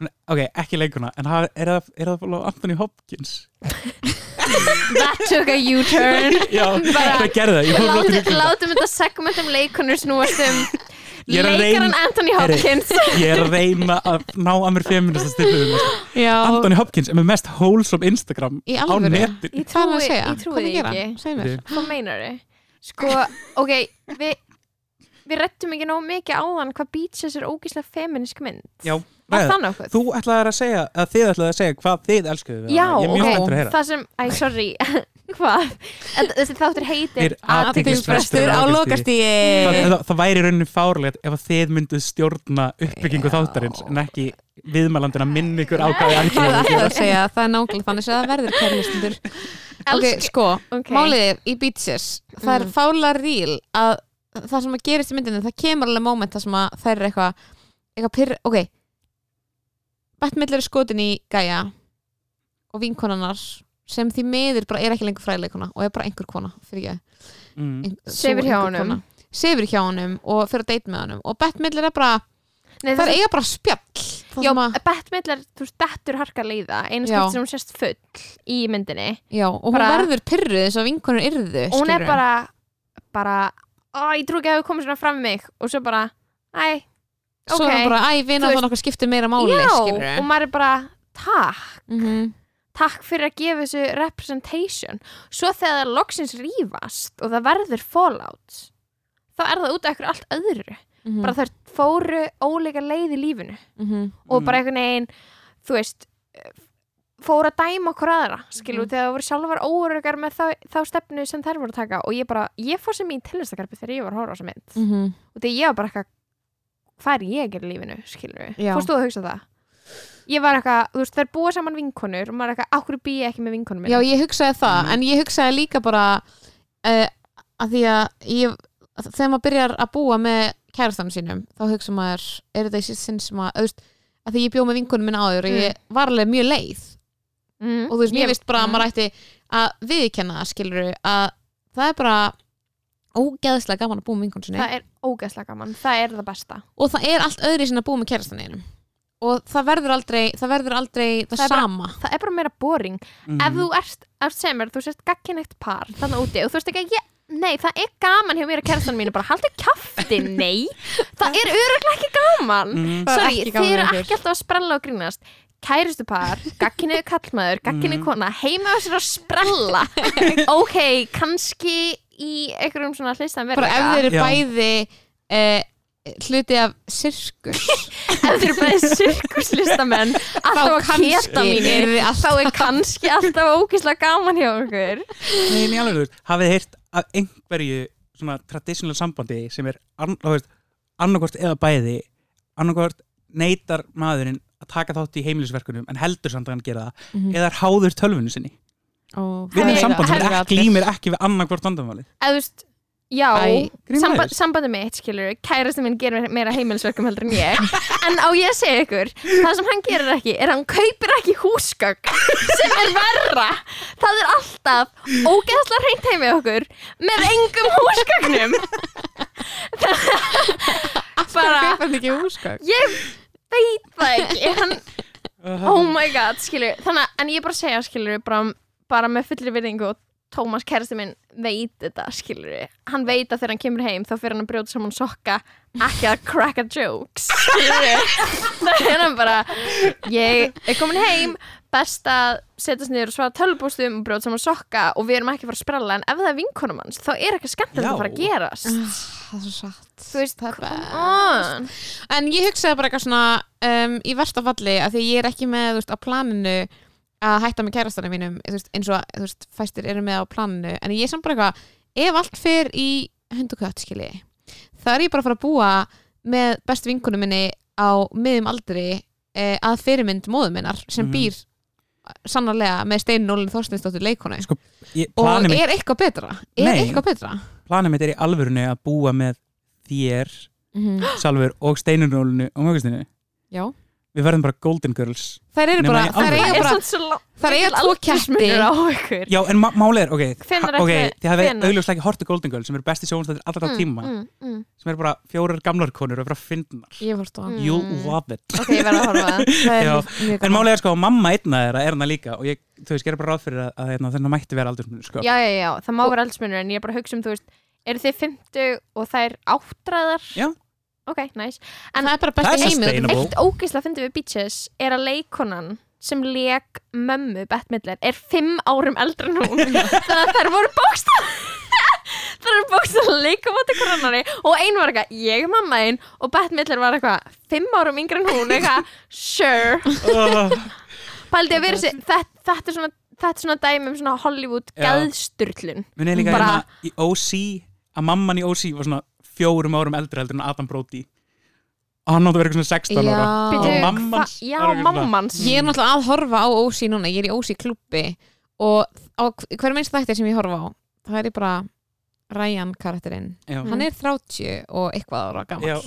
hún- ok, ekki leikuna en það- er það, er það bara Anthony Hopkins *laughs* That took a U-turn já, Bara- það gerði það, ég fór flott Látum, látum þetta segment um leikonur snúast um Ég er leikaran reyna- Anthony. Hopkins. ég er að reyna að ná að mér feminista stipuðum já. Anthony Hopkins er með mest wholesome Instagram Í á netin Ég trúi, ég trúi er ekki. Hvað meinar þau? Sko, ok, við við rettum ekki nóg mikið áðan hvað Beaches er ógíslega feminisk mynd. Já, þú ætlaði að segja að þið ætlaði að segja hvað þið elskuðu Já, er ok, spenntur að heyra. Það sem, æ, sorry hvað? Þessi þáttur heitir Athyglisbrestur á lokastíi það, það, það væri í rauninni fárlegt ef að þið mynduð stjórna uppbyggingu þáttarins en ekki viðmælandina minn ykkur ákvæði Það er alltaf að segja, það er nákvæmlega þannig að það verður kærlistundur Ok, sko, Ok. málið er í Beaches það er Mm. fála ríl að það sem að gerist í myndinu, það kemur alveg moment það sem að þær er eitthvað eitthvað pyrr, ok. Batmill er skotin í Gaia og vinkonarnar sem því miður bara er ekki lengur fræðileikona og er bara einhver kona fyrir ég. Mm. Sefur hjá honum. Sefur hjá honum og fyrir að date með honum. Og Batmill er bara, Nei, það er eiga bara spjall. Það Já, sem að, Batmill er, þú veist, dettur harka leiða. Einu skipt sem hún sést full í myndinni. Já, og hún bara- verður pyrruð eins og vinkonur yrðu og hún er bara bara, ó, ég trú ekki að það komið svona fram mig. Og svo bara, æ, svo ok er hann bara, æ, Þú vinna veist- þannig okkur skiptir meira máli já, skilurðu. og maður er bara takk, Mhm. Takk fyrir að gefa þessu representation svo þegar það loksins rífast og það verður fallout þá er það út af eitthvað allt öðru Mhm. bara þær fóru óleika leið í lífinu Mhm. og Mm. bara einhvern veginn þú veist fóru að dæma okkur aðra skilur, Mhm. þegar það voru sjálfar óörgar með þá, þá stefnu sem þær voru að taka og ég bara, ég fór sem mín tillistakarpi þegar ég var að horfa á þessa mynd Mhm. og þegar ég var bara eitthvað hvað er ég að gera í lífinu, skilur Já. fórstu að hugsa það ég var eitthvað, þú veist, þær búa saman vinkonur og maður er eitthvað, áhverju býð ég ekki með vinkonum Já, ég hugsaði það, Mhm. en ég hugsaði líka bara uh, að því að ég, þegar maður byrjar að búa með kærastanum sínum, þá hugsa maður er þetta í sinn sem að, veist að því ég bjó með vinkonum minn áður og ég var alveg mjög leið mm. og þú veist, mér Ég- veist bara að mm. maður ætti að viðkenna það, skilur að það er bara ógeðslega gaman að búa með vinkonum sinni það er ógeðslega gaman, það er það besta og það er allt öðri sinna að búa með kærastanum og það verður aldrei það verður aldrei það, Það er bara- sama. það er bara meira boring. Mm. ef þú ert, ef sem er, þú sést gagginægt par þannig úti og þú veist ekki að ég Nei, það er gaman hjá mér og kærastanum mínu bara haldi kjafti, *laughs* nei. Það er öruglega ekki gaman. Mm. Er Sorry, ekki þið eru ekki alltaf að sprella og grínast. Kæristu par, gagginni kallmaður gagginni Mm. kona, heima á sér að sprella. *laughs* Ok, kannski í einhverjum svona hlistan bara ef þeir eru bæði uh, hluti af sirkus. *laughs* Ef þeir eru bæði sirkuslistamenn alltaf að keta mínu yrði þá er kannski alltaf ógislega gaman hjá okkur. Nei, nei, alveg, hafið þið heyrt af einhverju svona traditional sambandi sem er ann- þú veist, annarkvort eða bæði annarkvort neytar maðurinn að taka þátt í heimilisverkunum en heldur samt að hann gera það Mhm. eða er háður tölvunni sinni? Við erum samband sem er glýmir ekki við annarkvort vandamálið. Eða þú veist, já samba, sambandi mitt, skilur kærastu minn gerir meira heimilisverkum heldur en ég. *laughs* En á ég að segja ykkur það sem hann gerir ekki, er að hann kaupir ekki húsgögg *laughs* sem er verra. Það er alltaf ógeðslega reynt heimi okkur með engum húsgögnum. *laughs* Bara, ég veit það ekki. Hann, oh my god, skilur þannig, að- en ég bara segja, skilur bara, bara með fullri virðingu og Tómas kærasti minn veit þetta, skilur hann veit að þegar hann kemur heim þá fyrir hann að brjóta saman sokka ekki að cracka jokes skilur *laughs* það er hann bara ég er komin heim best að setjast niður og svara tölvbústum og brjóta saman sokka og við erum ekki að fara að sprella en ef það er vinkonum hans þá er skemmtilegt Já. að fara að gerast. Það er svo satt. Þú veist, það er En ég hugsaði bara eitthvað svona um, í versta falli að því ég er ekki með veist, á planinu að hætta með kærastanum mínum veist, eins og þú veist, fæstir eru með á planinu en ég er samt bara eitthvað, ef allt fer í hund og kött skilji það er ég bara að fara að búa með bestu vinkunum minni á miðum aldri eh, að fyrirmynd móðum minnar sem Mhm. býr sannarlega með Steinu Nólin Þorsteinsdóttir leikonu Sko, ég, og er eitthvað betra? Er Nei. eitthvað betra? Planið mitt er í alvörunni að búa með þér mm sjálfur og steinunólinu og mögustinu já, við verðum bara golden girls þær eru bara þær alvöru. eiga Það er bara, þær eiga mikill tvo ketti já en málið er, ok, þið hafið hvenær? augljóslega ekki hortið golden girls sem eru besti sjónstættir allra mm, tíma mm, mm. sem eru bara fjórar gamlar konur og bara fyndnar ég fórst á hann Mm. you'll love it Ok, ég verð að horfa *laughs* er en málið er sko, mamma einna þeirra er hana líka og ég, þú veist, gerir bara ráð fyrir að, að hérna, þennan mætti vera aldursmunur sko. Já, já, já, það má vera aldursmunur en ég er bara að hugsa um, þú veist eru þið 50 og þær áttræðar? Já. Ok, nice. En það er bara Það best er í heimi sustainable. Eitt ógeðslega fyndið við Beaches er að leikonan sem leik mömmu Bette Midler er fimm árum eldri en hún. *laughs* Þannig að þær voru bókst *laughs* þær voru bókst að leika móti koronari og ein var eitthvað, ég er mamma einn og Bette Midler var eitthvað, fimm árum yngri en hún. Eitthvað, sure. *laughs* Pældi að vera sér, þetta, er svona þetta er svona dæmi um svona Hollywood gæðsturlun Bara- hérna í OC að mamman í OC var svona fjórum árum eldri heldur en Adam Brody. Og hann áttu að vera eitthvað svona 16 ára. Já. og Bíddu, mammans hva- já, mammans. Ég er náttúrulega að horfa á OC núna ég er í OC klubbi og á hver minnst þættir sem ég horfa á það er ég bara Ryan karakterinn. Já. hann er 30 og eitthvað ára gammal Já.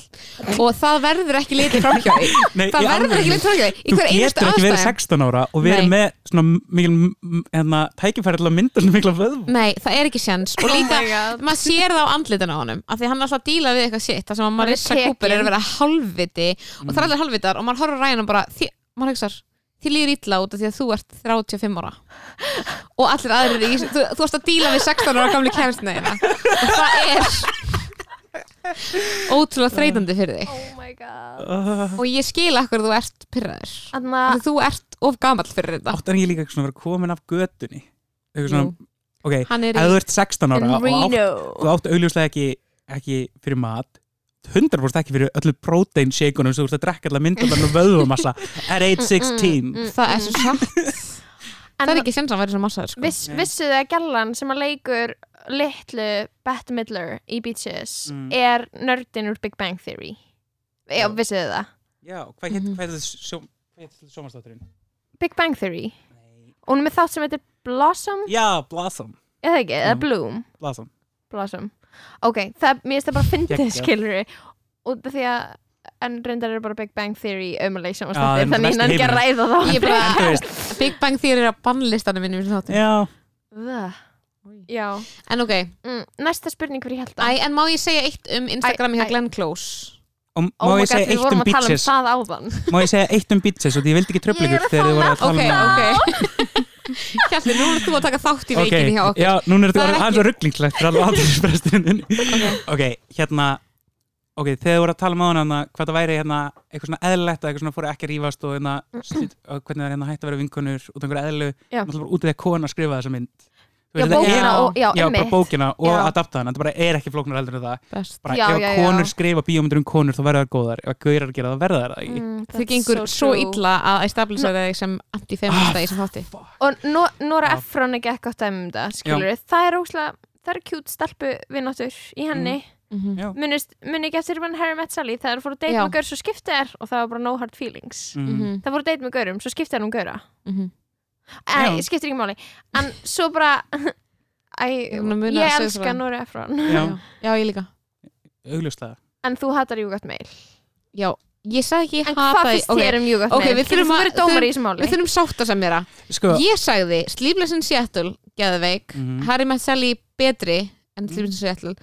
og það verður ekki litið *laughs* Nei, það verður ekki litið í Þú getur ekki verið aðstæðum. 16 ára og verið með svona mikil hérna, tækifæri til að mynda svona mikla vöðv nei, það er ekki sjans og líka Oh my God. maður sér það á andlitin á honum af því hann er alltaf að díla við eitthvað sitt þar sem að er Marissa Cooper er að vera halvviti og það er allir halvvitar og maður horfður Ryan og bara því, maður hugsar, þið líður illa út af því að þú ert 35 ára. Og allir aðrir í, þú, þú ert að díla við 16 ára gamli kæristna þeirna og það er ótrúlega þreytandi fyrir þig. Oh my god. Uh, og ég skil akkur þú ert pyrraður því þú ert of gamall fyrir þetta. Áttan ég líka svona að vera komin af götunni? Eitthvað svona, ok, ef þú ert 16 ára og átt, Reno. þú átt augljóslega ekki, ekki fyrir mat 100% ekki fyrir öllu protein shakeunum sem þú ert að drekka allar myndalarn og vöðvumassa at age 16 Mm, það er svo satt. *laughs* Það er ekki sjans að vera svo massaður sko. viss, vissu þið að Gellan sem að leikur litlu Bette Midler í Beaches Mm. er nördin úr Big Bang Theory? Já, vissu þið það? Já, hvað sjó- hvað heit þessi sjómanstátturinn? Big Bang Theory. Og hún er með þátt sem heitir Blossom? Já, Blossom. Eða ekki, eða Mm. Bloom? Blossom. Blossom ok, það, mér finnst það bara fyndið Geggjað. skilur út af því að en reyndar er bara Big Bang Theory umuleg Já, sjónvarpsþættir, en þannig í að ekki að ræða þá. Ég bara- *laughs* Big Bang Theory er á bannlistanum minnum í þáttum. Já. Já, en ok, mm, næsta spurning fyrir held Æ, en má ég segja eitt um Instagrami Æ, hjá æ. Glenn Close? Og oh má my ég segja við eitt vorum um að tala um bitches? það áðan. Má ég segja eitt um bitches og því ég vildi ekki tröfla Ég ykkur að þegar þið voru að tala Ok, um ok *laughs* Hjalli, nú erum þú að taka þátt í veikinni hjá okkur. já, núna er þetta aðeins ekki- rugglingslegt fyrir alveg aðeinspresturinn okay. Ok, hérna Ok, þegar þið voru að tala um á hana hvað það væri hérna eitthvað svona eðlilegt að eitthvað svona fóru ekki að rífast og, hérna, hvernig það er hérna hægt að vera vinkonur út af einhverju eðlu, náttúrulega bara út af því að kona skrifa þessa mynd. Þú já, bókina er, og, já, já, bara bókina og Já. adapta hana, þetta bara er ekki flóknar heldur en það Best bara Já, ef já, já. konur skrifa bíómyndur um konur þá verða það góðar, ef að gaurar gera það verða það ekki Mm, that's gengur so svo illa að establisa þig sem anti-feminista í þessum þátti og no, Nora Já. Ephron er ekki eitthvað dæmi um það skilur það er óslega það er kjút stelpu vinnáttur í henni Mhm. Já. munist, muni ekki eftir hann Harry Met Sally það fóru að date Já. með gaur svo skipti þær og það var bara no hard feelings mm. Mhm. það fóru að date með gaurum, svo skipti þær um gaura Mhm. Æ, Já. skiptir ekki máli. En svo bara *laughs* Æ, Ég elska frá. Nora Ephron Já, Já. Ég líka. Augljóslega. En þú hattar You Got Mail Já, ég sagði ekki ég en hvað hata finnst ok, þér um Got ok, Mail? við þurfum þú að- dómar í þessu máli? Við þurfum sátt að sem mér Sko, Ég sagði Sleepless in Seattle, geðveik. Mhm. Harry Met Sally betri en Sleepless in Seattle.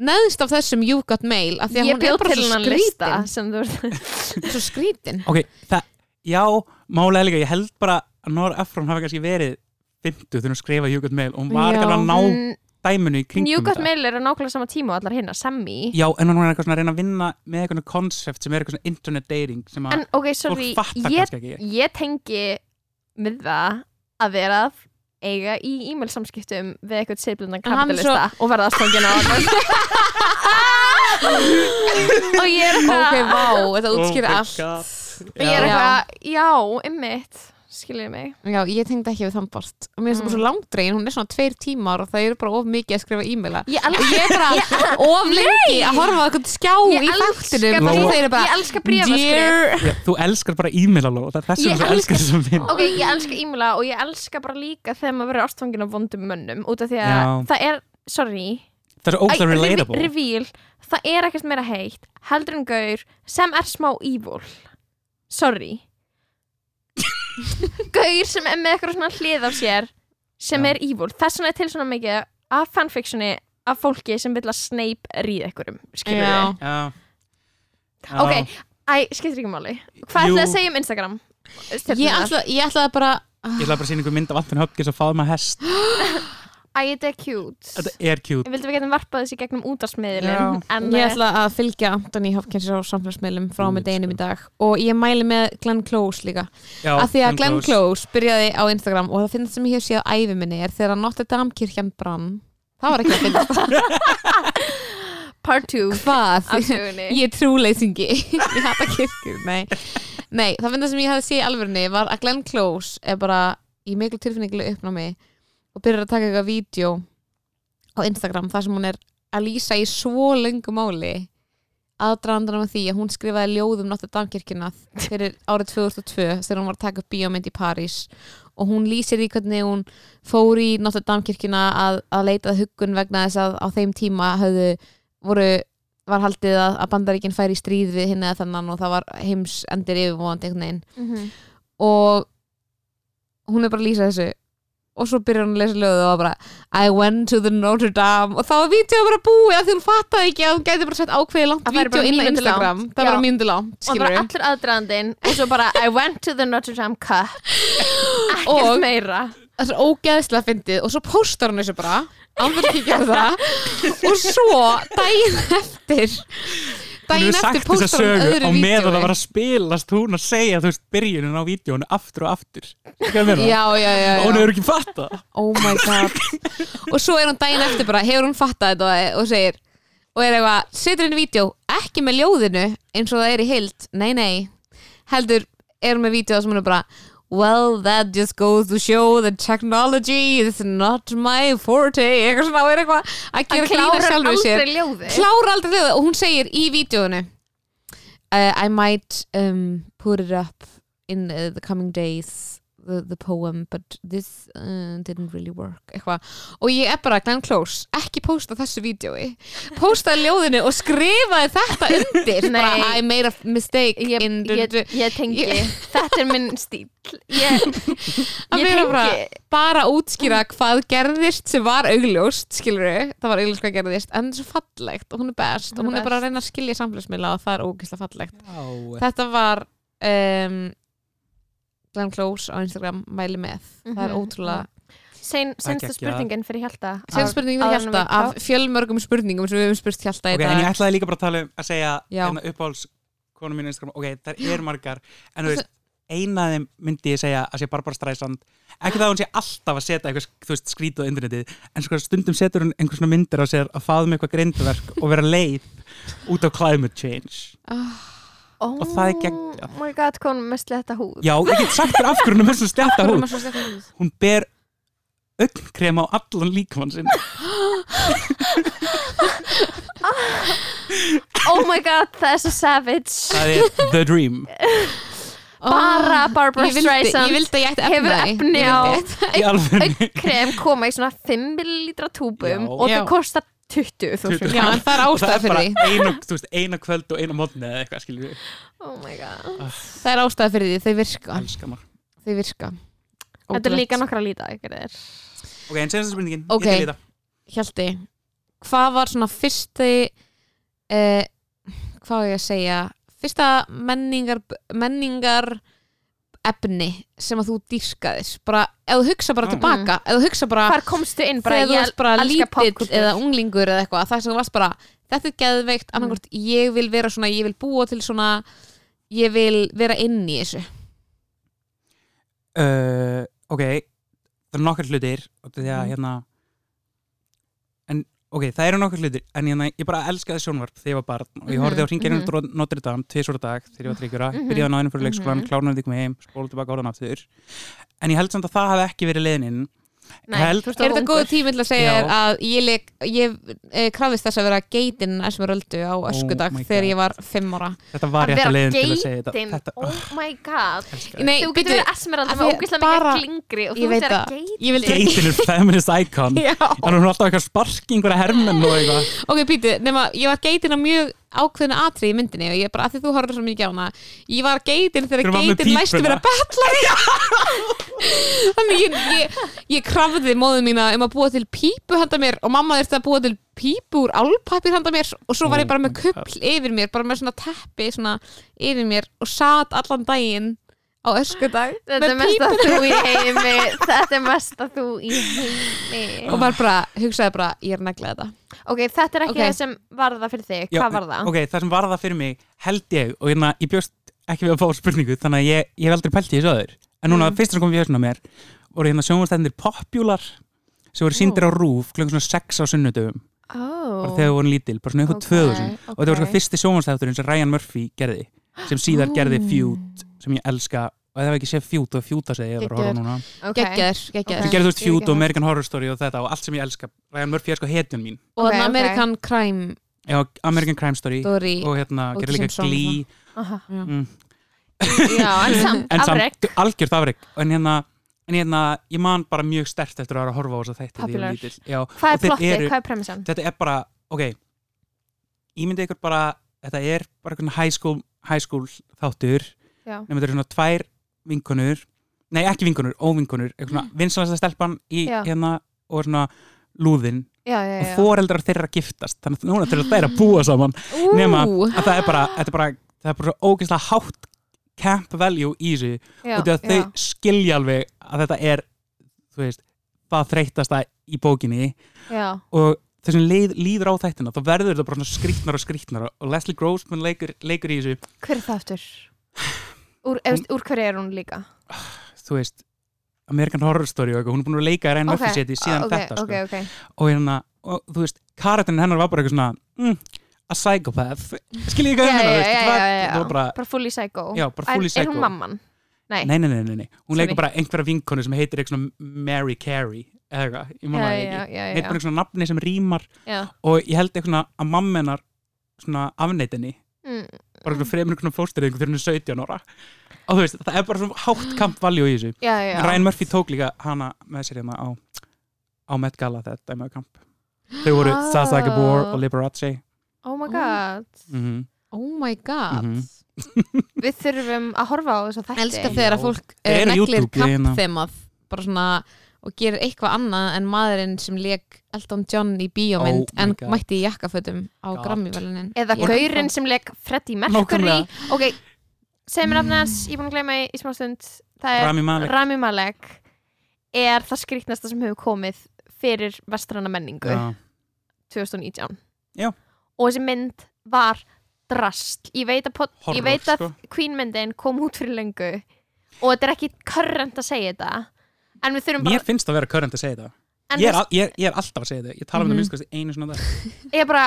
Neðst af þessum You Got Mail af því að ég hún er bjóð bara til svo hennan lista skrítin. sem þú ert Svo skrítin. Ok, það, já, málega líka, ég held bara að Nora Ephron hafi kannski verið 50 þegar hún skrifa You Got Mail og hún var ekki alveg að ná dæminu í kringum You Got þetta. Mail er á nákvæmlega sama tíma og allar hinna, Sammy. Já, en hún er eitthvað svona að reyna að vinna með eitthvað koncept sem er eitthvað svona internet dating sem að ok, sorry, fólk fattar ég, kannski ekki. ég tengi með það að vera að eiga í e-mail samskiptum við eitthvað er kapitalista og verða aðstofngin á *laughs* og ég er ok, eitthvað vá, þetta útskýr Oh allt. God. og ég er eitthvað, já, ymmit skiljið mig? Já, ég tengdi ekki við þann part og mér finnst það bara svo langdregin, hún er svona tveir tímar og það eru bara of mikið að skrifa e-maila. Ég og ég er bara of lengi að horfa á eitthvað skjá ég í elska, þáttinum Lóa. og þeir eru ég bara elska brefaskrif Dear. Já, þú elskar bara e-maila Lóa, það er þess Ég að þú elska- elskar þessum minn ok, ég elska e-maila og ég elska bara líka þegar maður verður ástfangin af vondum mönnum út af því að Já. það er, sorry. Það er Æ, ógæðlega revi- relatable. reveal, það er ekkert meira heitt heldur en gaur sem er smá evil. Sorry *laughs* gaur sem er með eitthvað svona hlið á sér sem Já. er evil þess vegna er til svona mikið af fanfictioni af fólki sem vil að Snape ríða einhverjum skilur Já. við Já. Já. ok, æ, skiptir ekki máli hvað Jú. ætlaði að segja um Instagram? Ég ætla, ég ætlaði bara Ég ætla bara að sína ykkur mynd af Anthony Hopkins og faðma hest *gasps* *gasps* *gasps* Æ, þetta er cute. Þetta er cute. Ég vildi við getum varpað þessi gegnum en Ég eh, ætla að fylgja Anthony Hopkins á samfélagsmiðlum frá með deginum sko. í dag. Og ég mæli með Glenn Close líka. Já, af því að Glenn Close. Close byrjaði á Instagram og það finnst sem ég hef séð á æfi minni er þegar Notre Dame kirkjan brann. Það var ekki að finnast *laughs* part 2 hvað? ég er trúleysingi ég hata kirkjur, nei. Nei, það finnst sem ég hefði séð í alvörni var að Glenn Close er bara í miklu tilfinningilega uppnámi og byrjar að taka eitthvað vídeo á Instagram þar sem hún er að lýsa í svo lengu máli aðdraðandan með því að hún skrifaði ljóð um Notre Dame kirkjuna fyrir árið 2002 þegar hún var að taka upp bíómynd í París og hún lýsir í hvernig hún fór í Notre Dame kirkjuna að, að leitað huggun vegna þess að á þeim tíma höfðu voru var haldið að, að bandaríkinn færi í stríð við hinn eða þannan og það var heims endir yfirvóðandi einhvern veginn Mhm. og hún er bara að lýsa þessu og svo byrjar hún að lesa löðu og bara I went to the Notre Dame. Og þá var vídeo bara búið að því hún fattaði ekki að hún gæti bara sett ákveðið langt bara inn á Instagram. það var bara mínútu langt, og var allur aðdraðandinn og svo bara I went to the Notre Dame Cup ekkert meira. það er svo ógeðslega fyndið. Og svo postar hún þessu bara. Ánverð ekki að gera það. Og svo daginn eftir daginn eftir postar hún öðru og meðan það vídeo var að spilast hún að segja þú veist byrjunin á vídjónu aftur og aftur. Já, já, já, og hún hefur ekki fatta oh my god. Og svo er hún daginn eftir bara, hefur hún fattað þetta og, og segir, og er eitthvað setur í vídeo, ekki með ljóðinu eins og það er í hild, nei nei. Heldur, er hún með vídeo sem hún er bara well that just goes to show that technology is not my forte eitthvað svona og er eitthvað að hann gera grína klárar sjálfur sér. aldrei ljóði. Klára aldrei ljóðið og hún segir í vídeoinu uh, I might um, put it up in uh, the coming days the, the poem but this uh, didn't really work. Eitthvað. Og ég er bara Glenn Close ekki posta þessu vídjói postaði ljóðinu og skrifaði þetta undir. Bara I made a mistake ég, in ég, ég tengi. Þetta er minn stíl ég, *laughs* ég tengi. bara útskýra hvað gerðist sem var augljóst skilur það var augljóst hvað gerðist en það er svo fallegt og hún er best. Hún er og hún er bara að best. reyna að skilja samfélagsmiðla og það er ógeðslega fallegt. Já, þetta var um, Glenn Close á Instagram mæli með. Það er Mhm. ótrúlega er sensta geggjað. spurningin fyrir Hjalta sen Af- spurningin fyrir Hjalta af fjölmörgum spurningum sem við hefum spurt Hjalta í ok, en ég dag. ætlaði líka bara að tala um að segja hérna uppáhalds konu mín Instagram, ok, það er margar en þú veist, eina af þeim myndi ég segja að sé Barbara Streisand. Ekki það að hún sé alltaf að setja eitthvað skrítið á internetið, en sko stundum setur hún einhver svona myndir á sér að faðum eitthvað grindverk og vera leið út á climate change. Oh, og það er geggjað. oh my god, hvað hún með sletta húð? Já, ég get sagt þér af hverju hún er með svo er húð? Hún ber augnkrem á allan líkamann sinn. Oh my god, það er svo savage. Það er the dream. Bara Barbara ég vildi, Streisand ég vildi að ég ætti hefur efni á. Vildi- í alveg krem koma í svona 5 millilitra túbum Já. og Já. það kostar 20.000 Já, en það er og það ástæða er fyrir bara því. einu, þú veist, eina kvöld og eina mótni eða eitthvað, skiljum við. Oh my god. Það er ástæða fyrir því, þau virka. Elskar maður. Þau virka. Þetta er líka nokkra líta ekki þeir ok, en senast spurningin, Ok. ég til í það Hjalti, hvað var svona fyrsti eh, hvað á ég að segja? Fyrsta menningar menningar efni sem að þú dýrkaðir bara, ef þú hugsa bara Mm. tilbaka ef þú hugsa bara hvar komstu inn bara þegar þú ég varst bara elska lítill popkultúr. eða unglingur eða eitthvað, það sem þú varst bara þetta er geðveikt, annarkvort ég vil vera svona ég vil búa til svona ég vil vera inn í þessu uh, ok það er nokkar hlutir og því að Mhm. hérna ok, það eru nokkuð hlutir en ég, ég bara elskaði sjónvarp þegar ég var barn og ég Mhm, horfði á ringirinn mm Notre Dame tvisvar á dag þegar ég var tryggjura Mhm. byrjaði á náðinu fyrir leikskólan, Mhm. klánaði því komið heim spólið tilbaka orðan aftur en ég held samt að það hafi ekki verið leiðinin Er þetta góð tími til að segja Já. að ég, leik, ég e, krafðist þess að vera geitin Esmeraldu á öskudag Oh þegar ég var fimm ára. Þetta var Að vera að leiðin til að segja þetta, þetta oh my god. Nei, Þú getur verið esmeralda af með ógeðslega mikið glingri og Ég þú veit veist vera það. geitin. Ég vildi- geitin er feminist icon. *laughs* Þannig hún er alltaf eitthvað sparki einhverja hermenn og eitthvað. Ok, býtu, nema ég var geitin á mjög ákveðinu atrið í myndinni og ég bara, að því þú horfður svo mikið á hana ég var geitin þegar geitin læstu vera pípuna. betlari *laughs* þannig ég, ég, ég krafði móðu mína um að búa til pípu handa mér og mamma þurfti að búa til pípu úr álpapir handa mér og svo var Oh ég bara með God. kuppl yfir mér bara með svona teppi svona yfir mér og sat allan daginn á öskudag Þetta er mest að þú í heimi. Þetta er mest að þú í heimi. Og var bara, hugsaði bara, ég er neglega þetta. Ok, þetta er ekki Ok. það sem var það fyrir þig. Já, Hvað var það? ok, það sem var það fyrir mig held ég og hérna, ég bjóst ekki við að fá spurningu þannig að ég, ég hef aldrei pælt í þessu öður en núna, Mm. fyrst sem kom við hérna mér voru hérna sjónvastæðinir Popular sem voru síndir á rúf klukkan svona 6 á sunnudöfum Oh. bara þegar við vorum lítil, bara svona eitthvað Ok, 2000 og þetta var sko fyrsti sjónvastæðurinn sem Ryan Murphy gerði sem síðar Oh. gerði Feud sem ég elska og það var ekki séð Feud og að segja ég var að horfa núna. Ok. geggjaður, geggjaður. Sem gerði þú veist Ég ekki og American Horror Story og þetta og allt sem ég elska. Ryan Murphy er sko hetjun mín. Og Ok, okay, ok. American Crime. Já, American Crime Story. Story. Og hérna Og gerði líka Glee. Aha. mm. Já, en samt, *laughs* samt algjört afrek. En hérna, en hérna, ég man bara mjög stert eftir að vera að horfa á þess að þetta Hvað er plottið? Hvað er premissan? þetta er bara, ok ímyndið ykkur bara, þetta er bara einhvern high school, high school þáttur. Nema þetta eru svona tvær vinkonur nei ekki vinkonur, óvinkonur eitthvað svona vinsalasta stelpan í Já. hérna og svona lúðin. Já, já, og foreldrar þeirra giftast þannig að núna þurfa þeir að búa saman. Ú, nema að það er bara, þetta er bara það er bara svo ógeðslega hátt camp value í þessu. Og því að já. þau skilja alveg að þetta er þú veist, það þreytasta í bókinni. Já, og þessum leið, líður á þættina þá verður þetta bara svona skrýtnar og skrýtnar og Leslie Grossman leikur, leikur í þessu. Hver er það aftur? Úr, eða, úr hverju er hún líka? þú veist, American Horror Story og eitthvað, hún er búin að leika Ryan Murphy Ok, seti síðan ok, þetta ok, sko. ok. og hérna, og þú veist, karakterin hennar var bara eitthvað svona mm, a psychopath skiljið Já, ekki já, að já, hennar, já, já, já, það var bara bara fully psycho Já, bara fully Er- Er psycho. hún mamman? Nei, Nei, nei, nei, nei, nei. hún Sorry. leikur bara einhverja vinkonu sem heitir eitthvað svona Mary Carey eða eitthvað, ég já, man það ekki heitir bara eitthvað nafni sem rýmar og ég held eitthvað að mammenar svona afneitinni Mm, bara svona fremur einhvern fóstureyðingu þegar hún er 17 ára. Og þú veist, það er bara svona hátt kamp valjú í þessu. Já, já, Ryan Murphy tók líka hana með sér hérna á, á Met Gala þetta dæmaðu kamp þau voru Ah. Zaza Gabor og Liberace. Oh my god. Mm Oh my god. Mhm. *laughs* Við þurfum að horfa á þess að þætti. Elskar þegar að fólk á neglir kampþemað bara svona og gerir eitthvað annað en maðurinn sem leik Elton John í bíómynd Oh en God. mætti í jakkafötum á. Grammy-velunin Eða gaurinn sem leik Freddie Mercury. Ok, mér nafnið hans Ég er búin að gleyma í, í smá stund Það er Rami Malek Rami Malek er það skrýtnasta sem hefur komið fyrir vestrana menningu Já. 2019 Já. og þessi mynd var drast ég veit að, pot, Horror, ég veit að sko. Queen myndin kom út fyrir löngu og þetta er ekki körrent að segja þetta en við þurfum Mér bara finnst það að vera körrent að segja það en ég er, al, ég, er, ég er alltaf að segja það, ég tala um Mhm. það minnst einu svona dag. *laughs* Ég er bara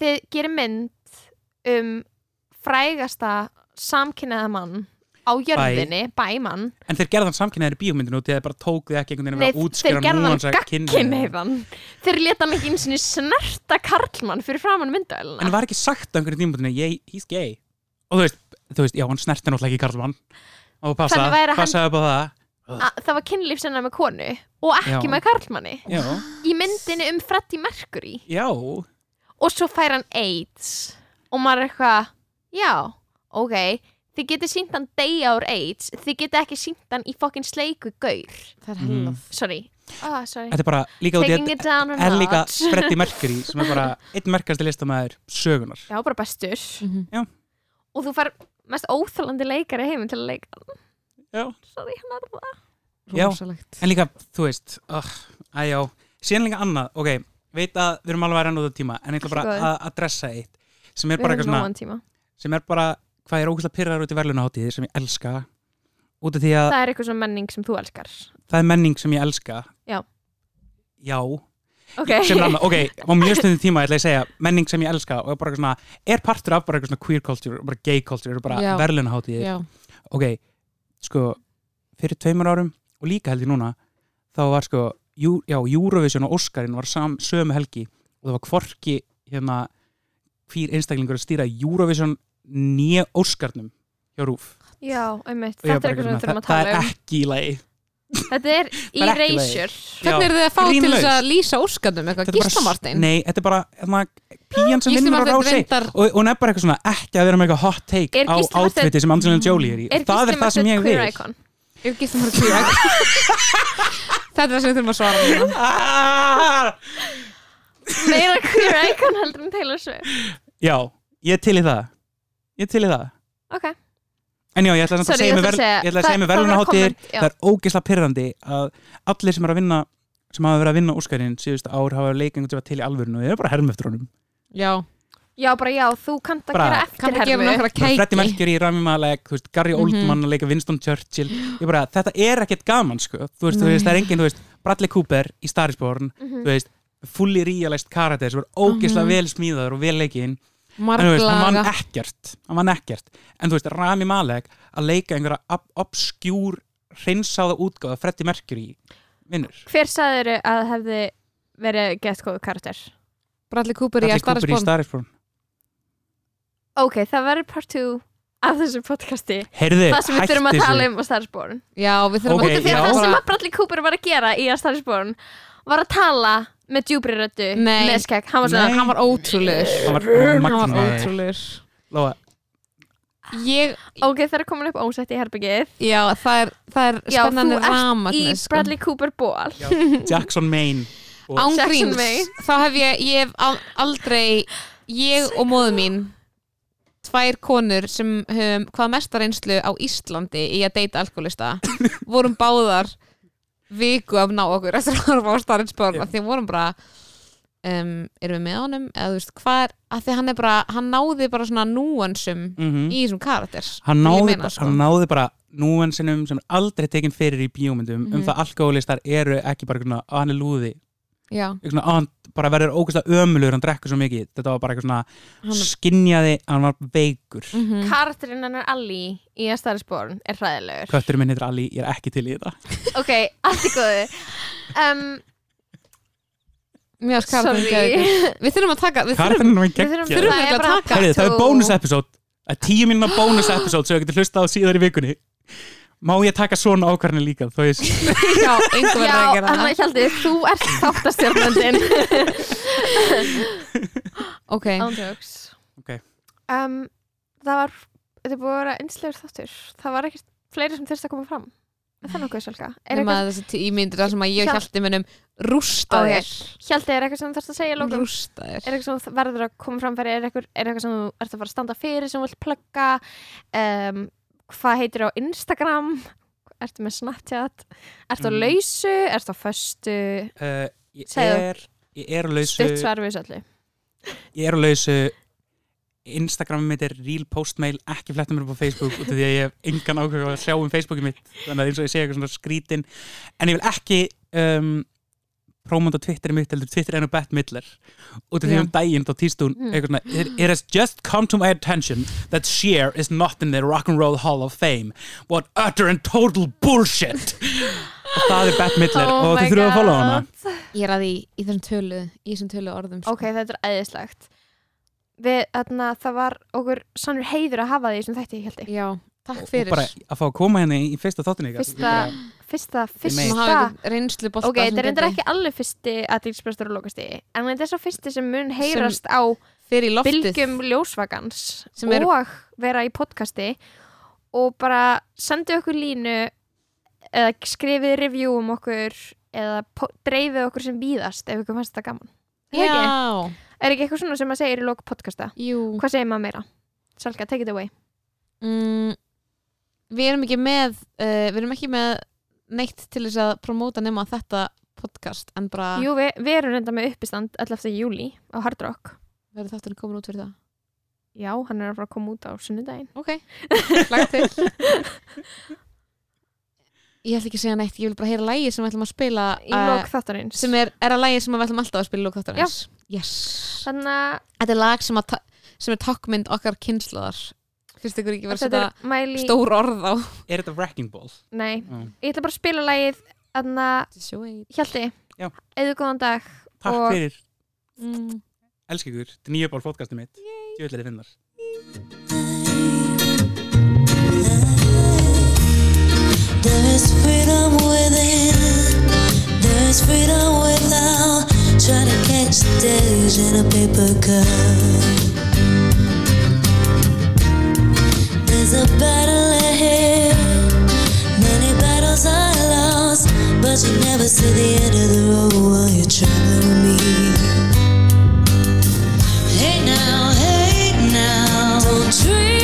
þið gerir mynd um frægasta samkynnaða mann á jörðinni, bæmann. En þeir gerða þann samkynnaðir í bíómyndinu og þeir bara tók þið ekki einhvern veginn Nei, að vera að þeir útskýra gerðu hann núansa kynhneigð. gagkinneiðan þeir leta hann ekki eins og snerta karlmann fyrir framann En myndavelina var ekki sagt á einhverjum tímabundinu, ég, he's gay. Og þú veist, þú veist, já, hann snerti náttúrulega ekki Karlmann. Og passa, Þannig væri hann- passa upp á það það var kynlífsennar með konu og ekki Já. með karlmanni. Já, í myndinni um Freddie Mercury. Já, og svo fær hann AIDS. Og maður er eitthvað já, ok þið getið sínt hann deyja úr AIDS. Þið getið ekki sínt hann í fokkin sleiku gaur. Það er Mhm. hellað sorry, ah, sorry. Þetta er bara líka út í taking að it down a er líka notch Freddie Mercury sem er bara einn merkasti listamæður sögunar já, bara bestur. Mhm. og þú fær mest óþálandi leikari heiminn til að leika hann. Sorry, hann er það Já. Rosalegt. En líka, þú veist, uh, æjá Síðan líka annað, ok, veit að við erum alveg að renna út á tíma En ég ætla bara Allt í góðu. að að dressa eitt sem er við bara höfum eitthvað svona nógan tíma. sem er bara, hvað er ógæslega pyrrar út í verðlunaháttíðir sem ég elska út af því að það er eitthvað svona menning sem þú elskar. Það er menning sem ég elska. Já. Já, ok. Sem er annað, ok, á *laughs* mjög stundin tíma ætla ég að segja, menning sem ég elska og er bara eitthvað svona, er partur af bara eitthvað svona queer culture og bara gay culture, og bara Já. verðlunaháttíðir Já, ok, sko fyrir tveimur árum og líka held ég núna þá var sko, jú, já, Eurovision og Oscarin var sam, sömu helgi og það var hvorki hérna hvír einstaklingur að stýra Eurovision nýja Oscarnum hjá Rúf já, einmitt, þetta er eitthvað sem við þurfum að svona, það tala er um. ekki í lagi þetta er *laughs* er erasure. hvernig eru þið að fá til þess að lýsa óskandum eitthvað? Þetta er bara- Gísla Martin Nei, þetta er bara hérna, píjan sem vinnur á rási og, hún er bara eitthvað svona ekki að vera með eitthvað hot take á outfiti sem Angelina Jolie er í. það er það sem ég vil. icon? Er Gísli Martin queer *laughs* Þetta er það sem við þurfum að svara núna. ah! meira queer *laughs* icon heldur en Taylor Swift. Já, ég er til í það. Ég er til í það. Ok, En já, ég ætla að Sorry, að verð- segja- að það- segja með það er ógeðslega pyrrandi að allir sem er að vinna sem hafa verið að vinna Óskarinn síðustu ár hafa leikengur sem var til í alvörinu og ég er bara herm eftir honum. Já, já bara já, þú kannt að gera kann að gera eftirhermu nokkra Bara Freddie keiki Mercury, Rami Malek, þú veist, Gary Mhm. Oldman að leika Winston Churchill. Ég bara, þetta er ekkert gaman sko. Þú veist, þú veist, það er enginn, þú veist, Bradley Cooper í Star is Born, Mhm. þú veist fully realized karakter sem er ógeðslega Mhm. vel smíðaður og vel leikinn en þú veist, hann vann ekkert hann vann ekkert, en þú veist, Rami Malek að leika einhverja ob obskjúr hreinsáða útgáða Freddie Mercury vinnur. Hver sagður að hefði verið gett góðu karakter Bradley Cooper í Bradley að Star Cooper í is Born. Star is Born. Ok, það verður part 2 af þessu podcasti. Heyrðu, það sem við þurfum að tala um á Star is Born. Já, við þurfum Ok, út af því já. að það sem að Bradley Cooper var að gera í að Star is Born var að tala með djúbri röddu Nei. með skegg, hann var svona Nei. Hann var ótrúlegur. Hann var Hann var magnaður. ótrúlegur. Lóa, Ég, ok, það er komin upp ósett í herbyggið já, það er, það er já, þú spennandi ert í ramagnis sko. Bradley Cooper ból Jackson Maine. Og Ángríns, Jackson Maine. þá hef ég, ég hef al- aldrei ég og móðu mín tvær konur sem höfum hvað mesta reynslu á Íslandi í að deyta alkoholista vorum báðar viku af ná okkur eftir að horfa á Starrensborn Já. af því að vorum bara um, erum við með honum eða þú veist hvað er, af því hann er bara hann náði bara svona núansum Mhm. í þessum karakter hann náði, meina, sko. hann náði bara núensinum sem er aldrei tekin fyrir í bíómyndum um Mhm. það alkoholistar eru ekki bara hann er lúði svona, að hann bara verður ógæslega ömulur hann drekkur svo mikið, þetta var bara eitthvað svona hann, skinjaði, hann var veikur. Mm karakterinn hennar Ali í að Star is Born er hræðilegur. Kötturinn minn heitir Ali, ég er ekki til í þetta. *laughs* Ok, allt í góðu. Um, mjög skarðan við þurfum að taka við þurfum, karakterinn Við þurfum- geggja Þurfum er að bara taka- Herri, það er bónus episode. Það er tíu mínuna bónus episode sem við getum hlusta á síðar í vikunni má ég taka svona ákvarðinu líka þó ég *laughs* já, einhver verður Já, að gera það. Hjaldi, þú ert þáttastjórnandinn. *laughs* Ok, Ándjóks Ok. um, Það var þetta er búið að vera einslegur þáttur. Það var ekkert fleiri sem þurfti að koma fram. Er það nokkuð? Er nema eitthvað, þessi tímyndir þar sem að ég og Hjal- Hjalti munum rústa Ok. þér. Hjaldi, er eitthvað sem þú þurfti að segja í lókum? rústa Er þér eitthvað sem verður að koma fram fyrir? Er eitthvað, er eitthvað sem þú ert að fara að standa fyrir sem þú vilt plugga? Um, hvað heitir á Instagram? Ertu með Snapchat? Ertu á Mm. lausu, ertu á föstu? Uh, ég er ég er á lausu. Stutt þessu öllu. Ég er á lausu. Instagramið mitt er real postmail ekki fletta mér upp á Facebook út af því að ég hef engan ákveð að sjá um Facebookið mitt. Þannig að eins og ég segja eitthvað svona skrítin. En ég vil ekki um, prómóta Twitter mitt heldur Twitter er nú Beth Midler. Út af því um daginn þá týst hún Mm. eitthvað svona it, it has just come to my attention that Cher is not in the Rock and Roll Hall of Fame. What utter and total bullshit. Og það er Beth Midler. Oh og þið þurfum að followa hana. Ég er að því í þessum tölu í þessum tölu orðum sko. ok, þetta er æðislegt. Við, þarna, það var okkur sannur heiður að hafa því sem þætti ég held já, takk og fyrir. bara að fá að koma hérna í, fyrsta þáttinu ykkar. Fyrsta- fyrsta, sem fyrsta hafa einhvern reynslu bolta ok, þetta er reyndar ekki alveg fyrsti aðdýrsprestur og lokasti en þetta er svo fyrsti sem mun heyrast á fyrir í loftið. bylgjum ljósvagans Sem eru- og vera í podcasti. Og bara sendi okkur línu eða skrifið review um okkur eða po- dreifið okkur sem víðast ef ykkur fannst þetta gaman. Er, það ekki? já, er ekki eitthvað svona sem maður segir í lok podcasta? Jú. Hvað segir maður meira? Salka, take it away. Mm, við erum ekki með uh, við erum ekki með neitt til þess að promóta nema þetta podcast en bara Jú, við, við erum reynda með uppistand 11. júli á Hard Rock verður þátturinn komin út fyrir það? Já, hann er að fara að koma út á sunnudagin Ok, langt til Ég ætl ekki að segja neitt ég vil bara heyra lægi sem við ætlum að spila Í uh, eh, lók þáttarins sem er, er að lægi sem við ætlum alltaf að spila í lók þáttarins yes. Þannig að Þetta er lag sem, sem er takkmynd okkar kynsluðar fyrst ykkur ekki verið svona Miley... stór orð á Er þetta Wrecking Ball? Nei, mm. ég ætla bara að spila lægið aðna Hjalti, eða góðan dag Takk og... fyrir. Mm. Elsk ykkur, þetta er nýja bál fótkastum mitt. Ég vil að þið finnar There's freedom within. There's freedom without. Trying to catch days in a paper cup There's a battle ahead. Many battles I lost, but you never see the end of the road while you're traveling with me. Hey now, hey now, don't dream.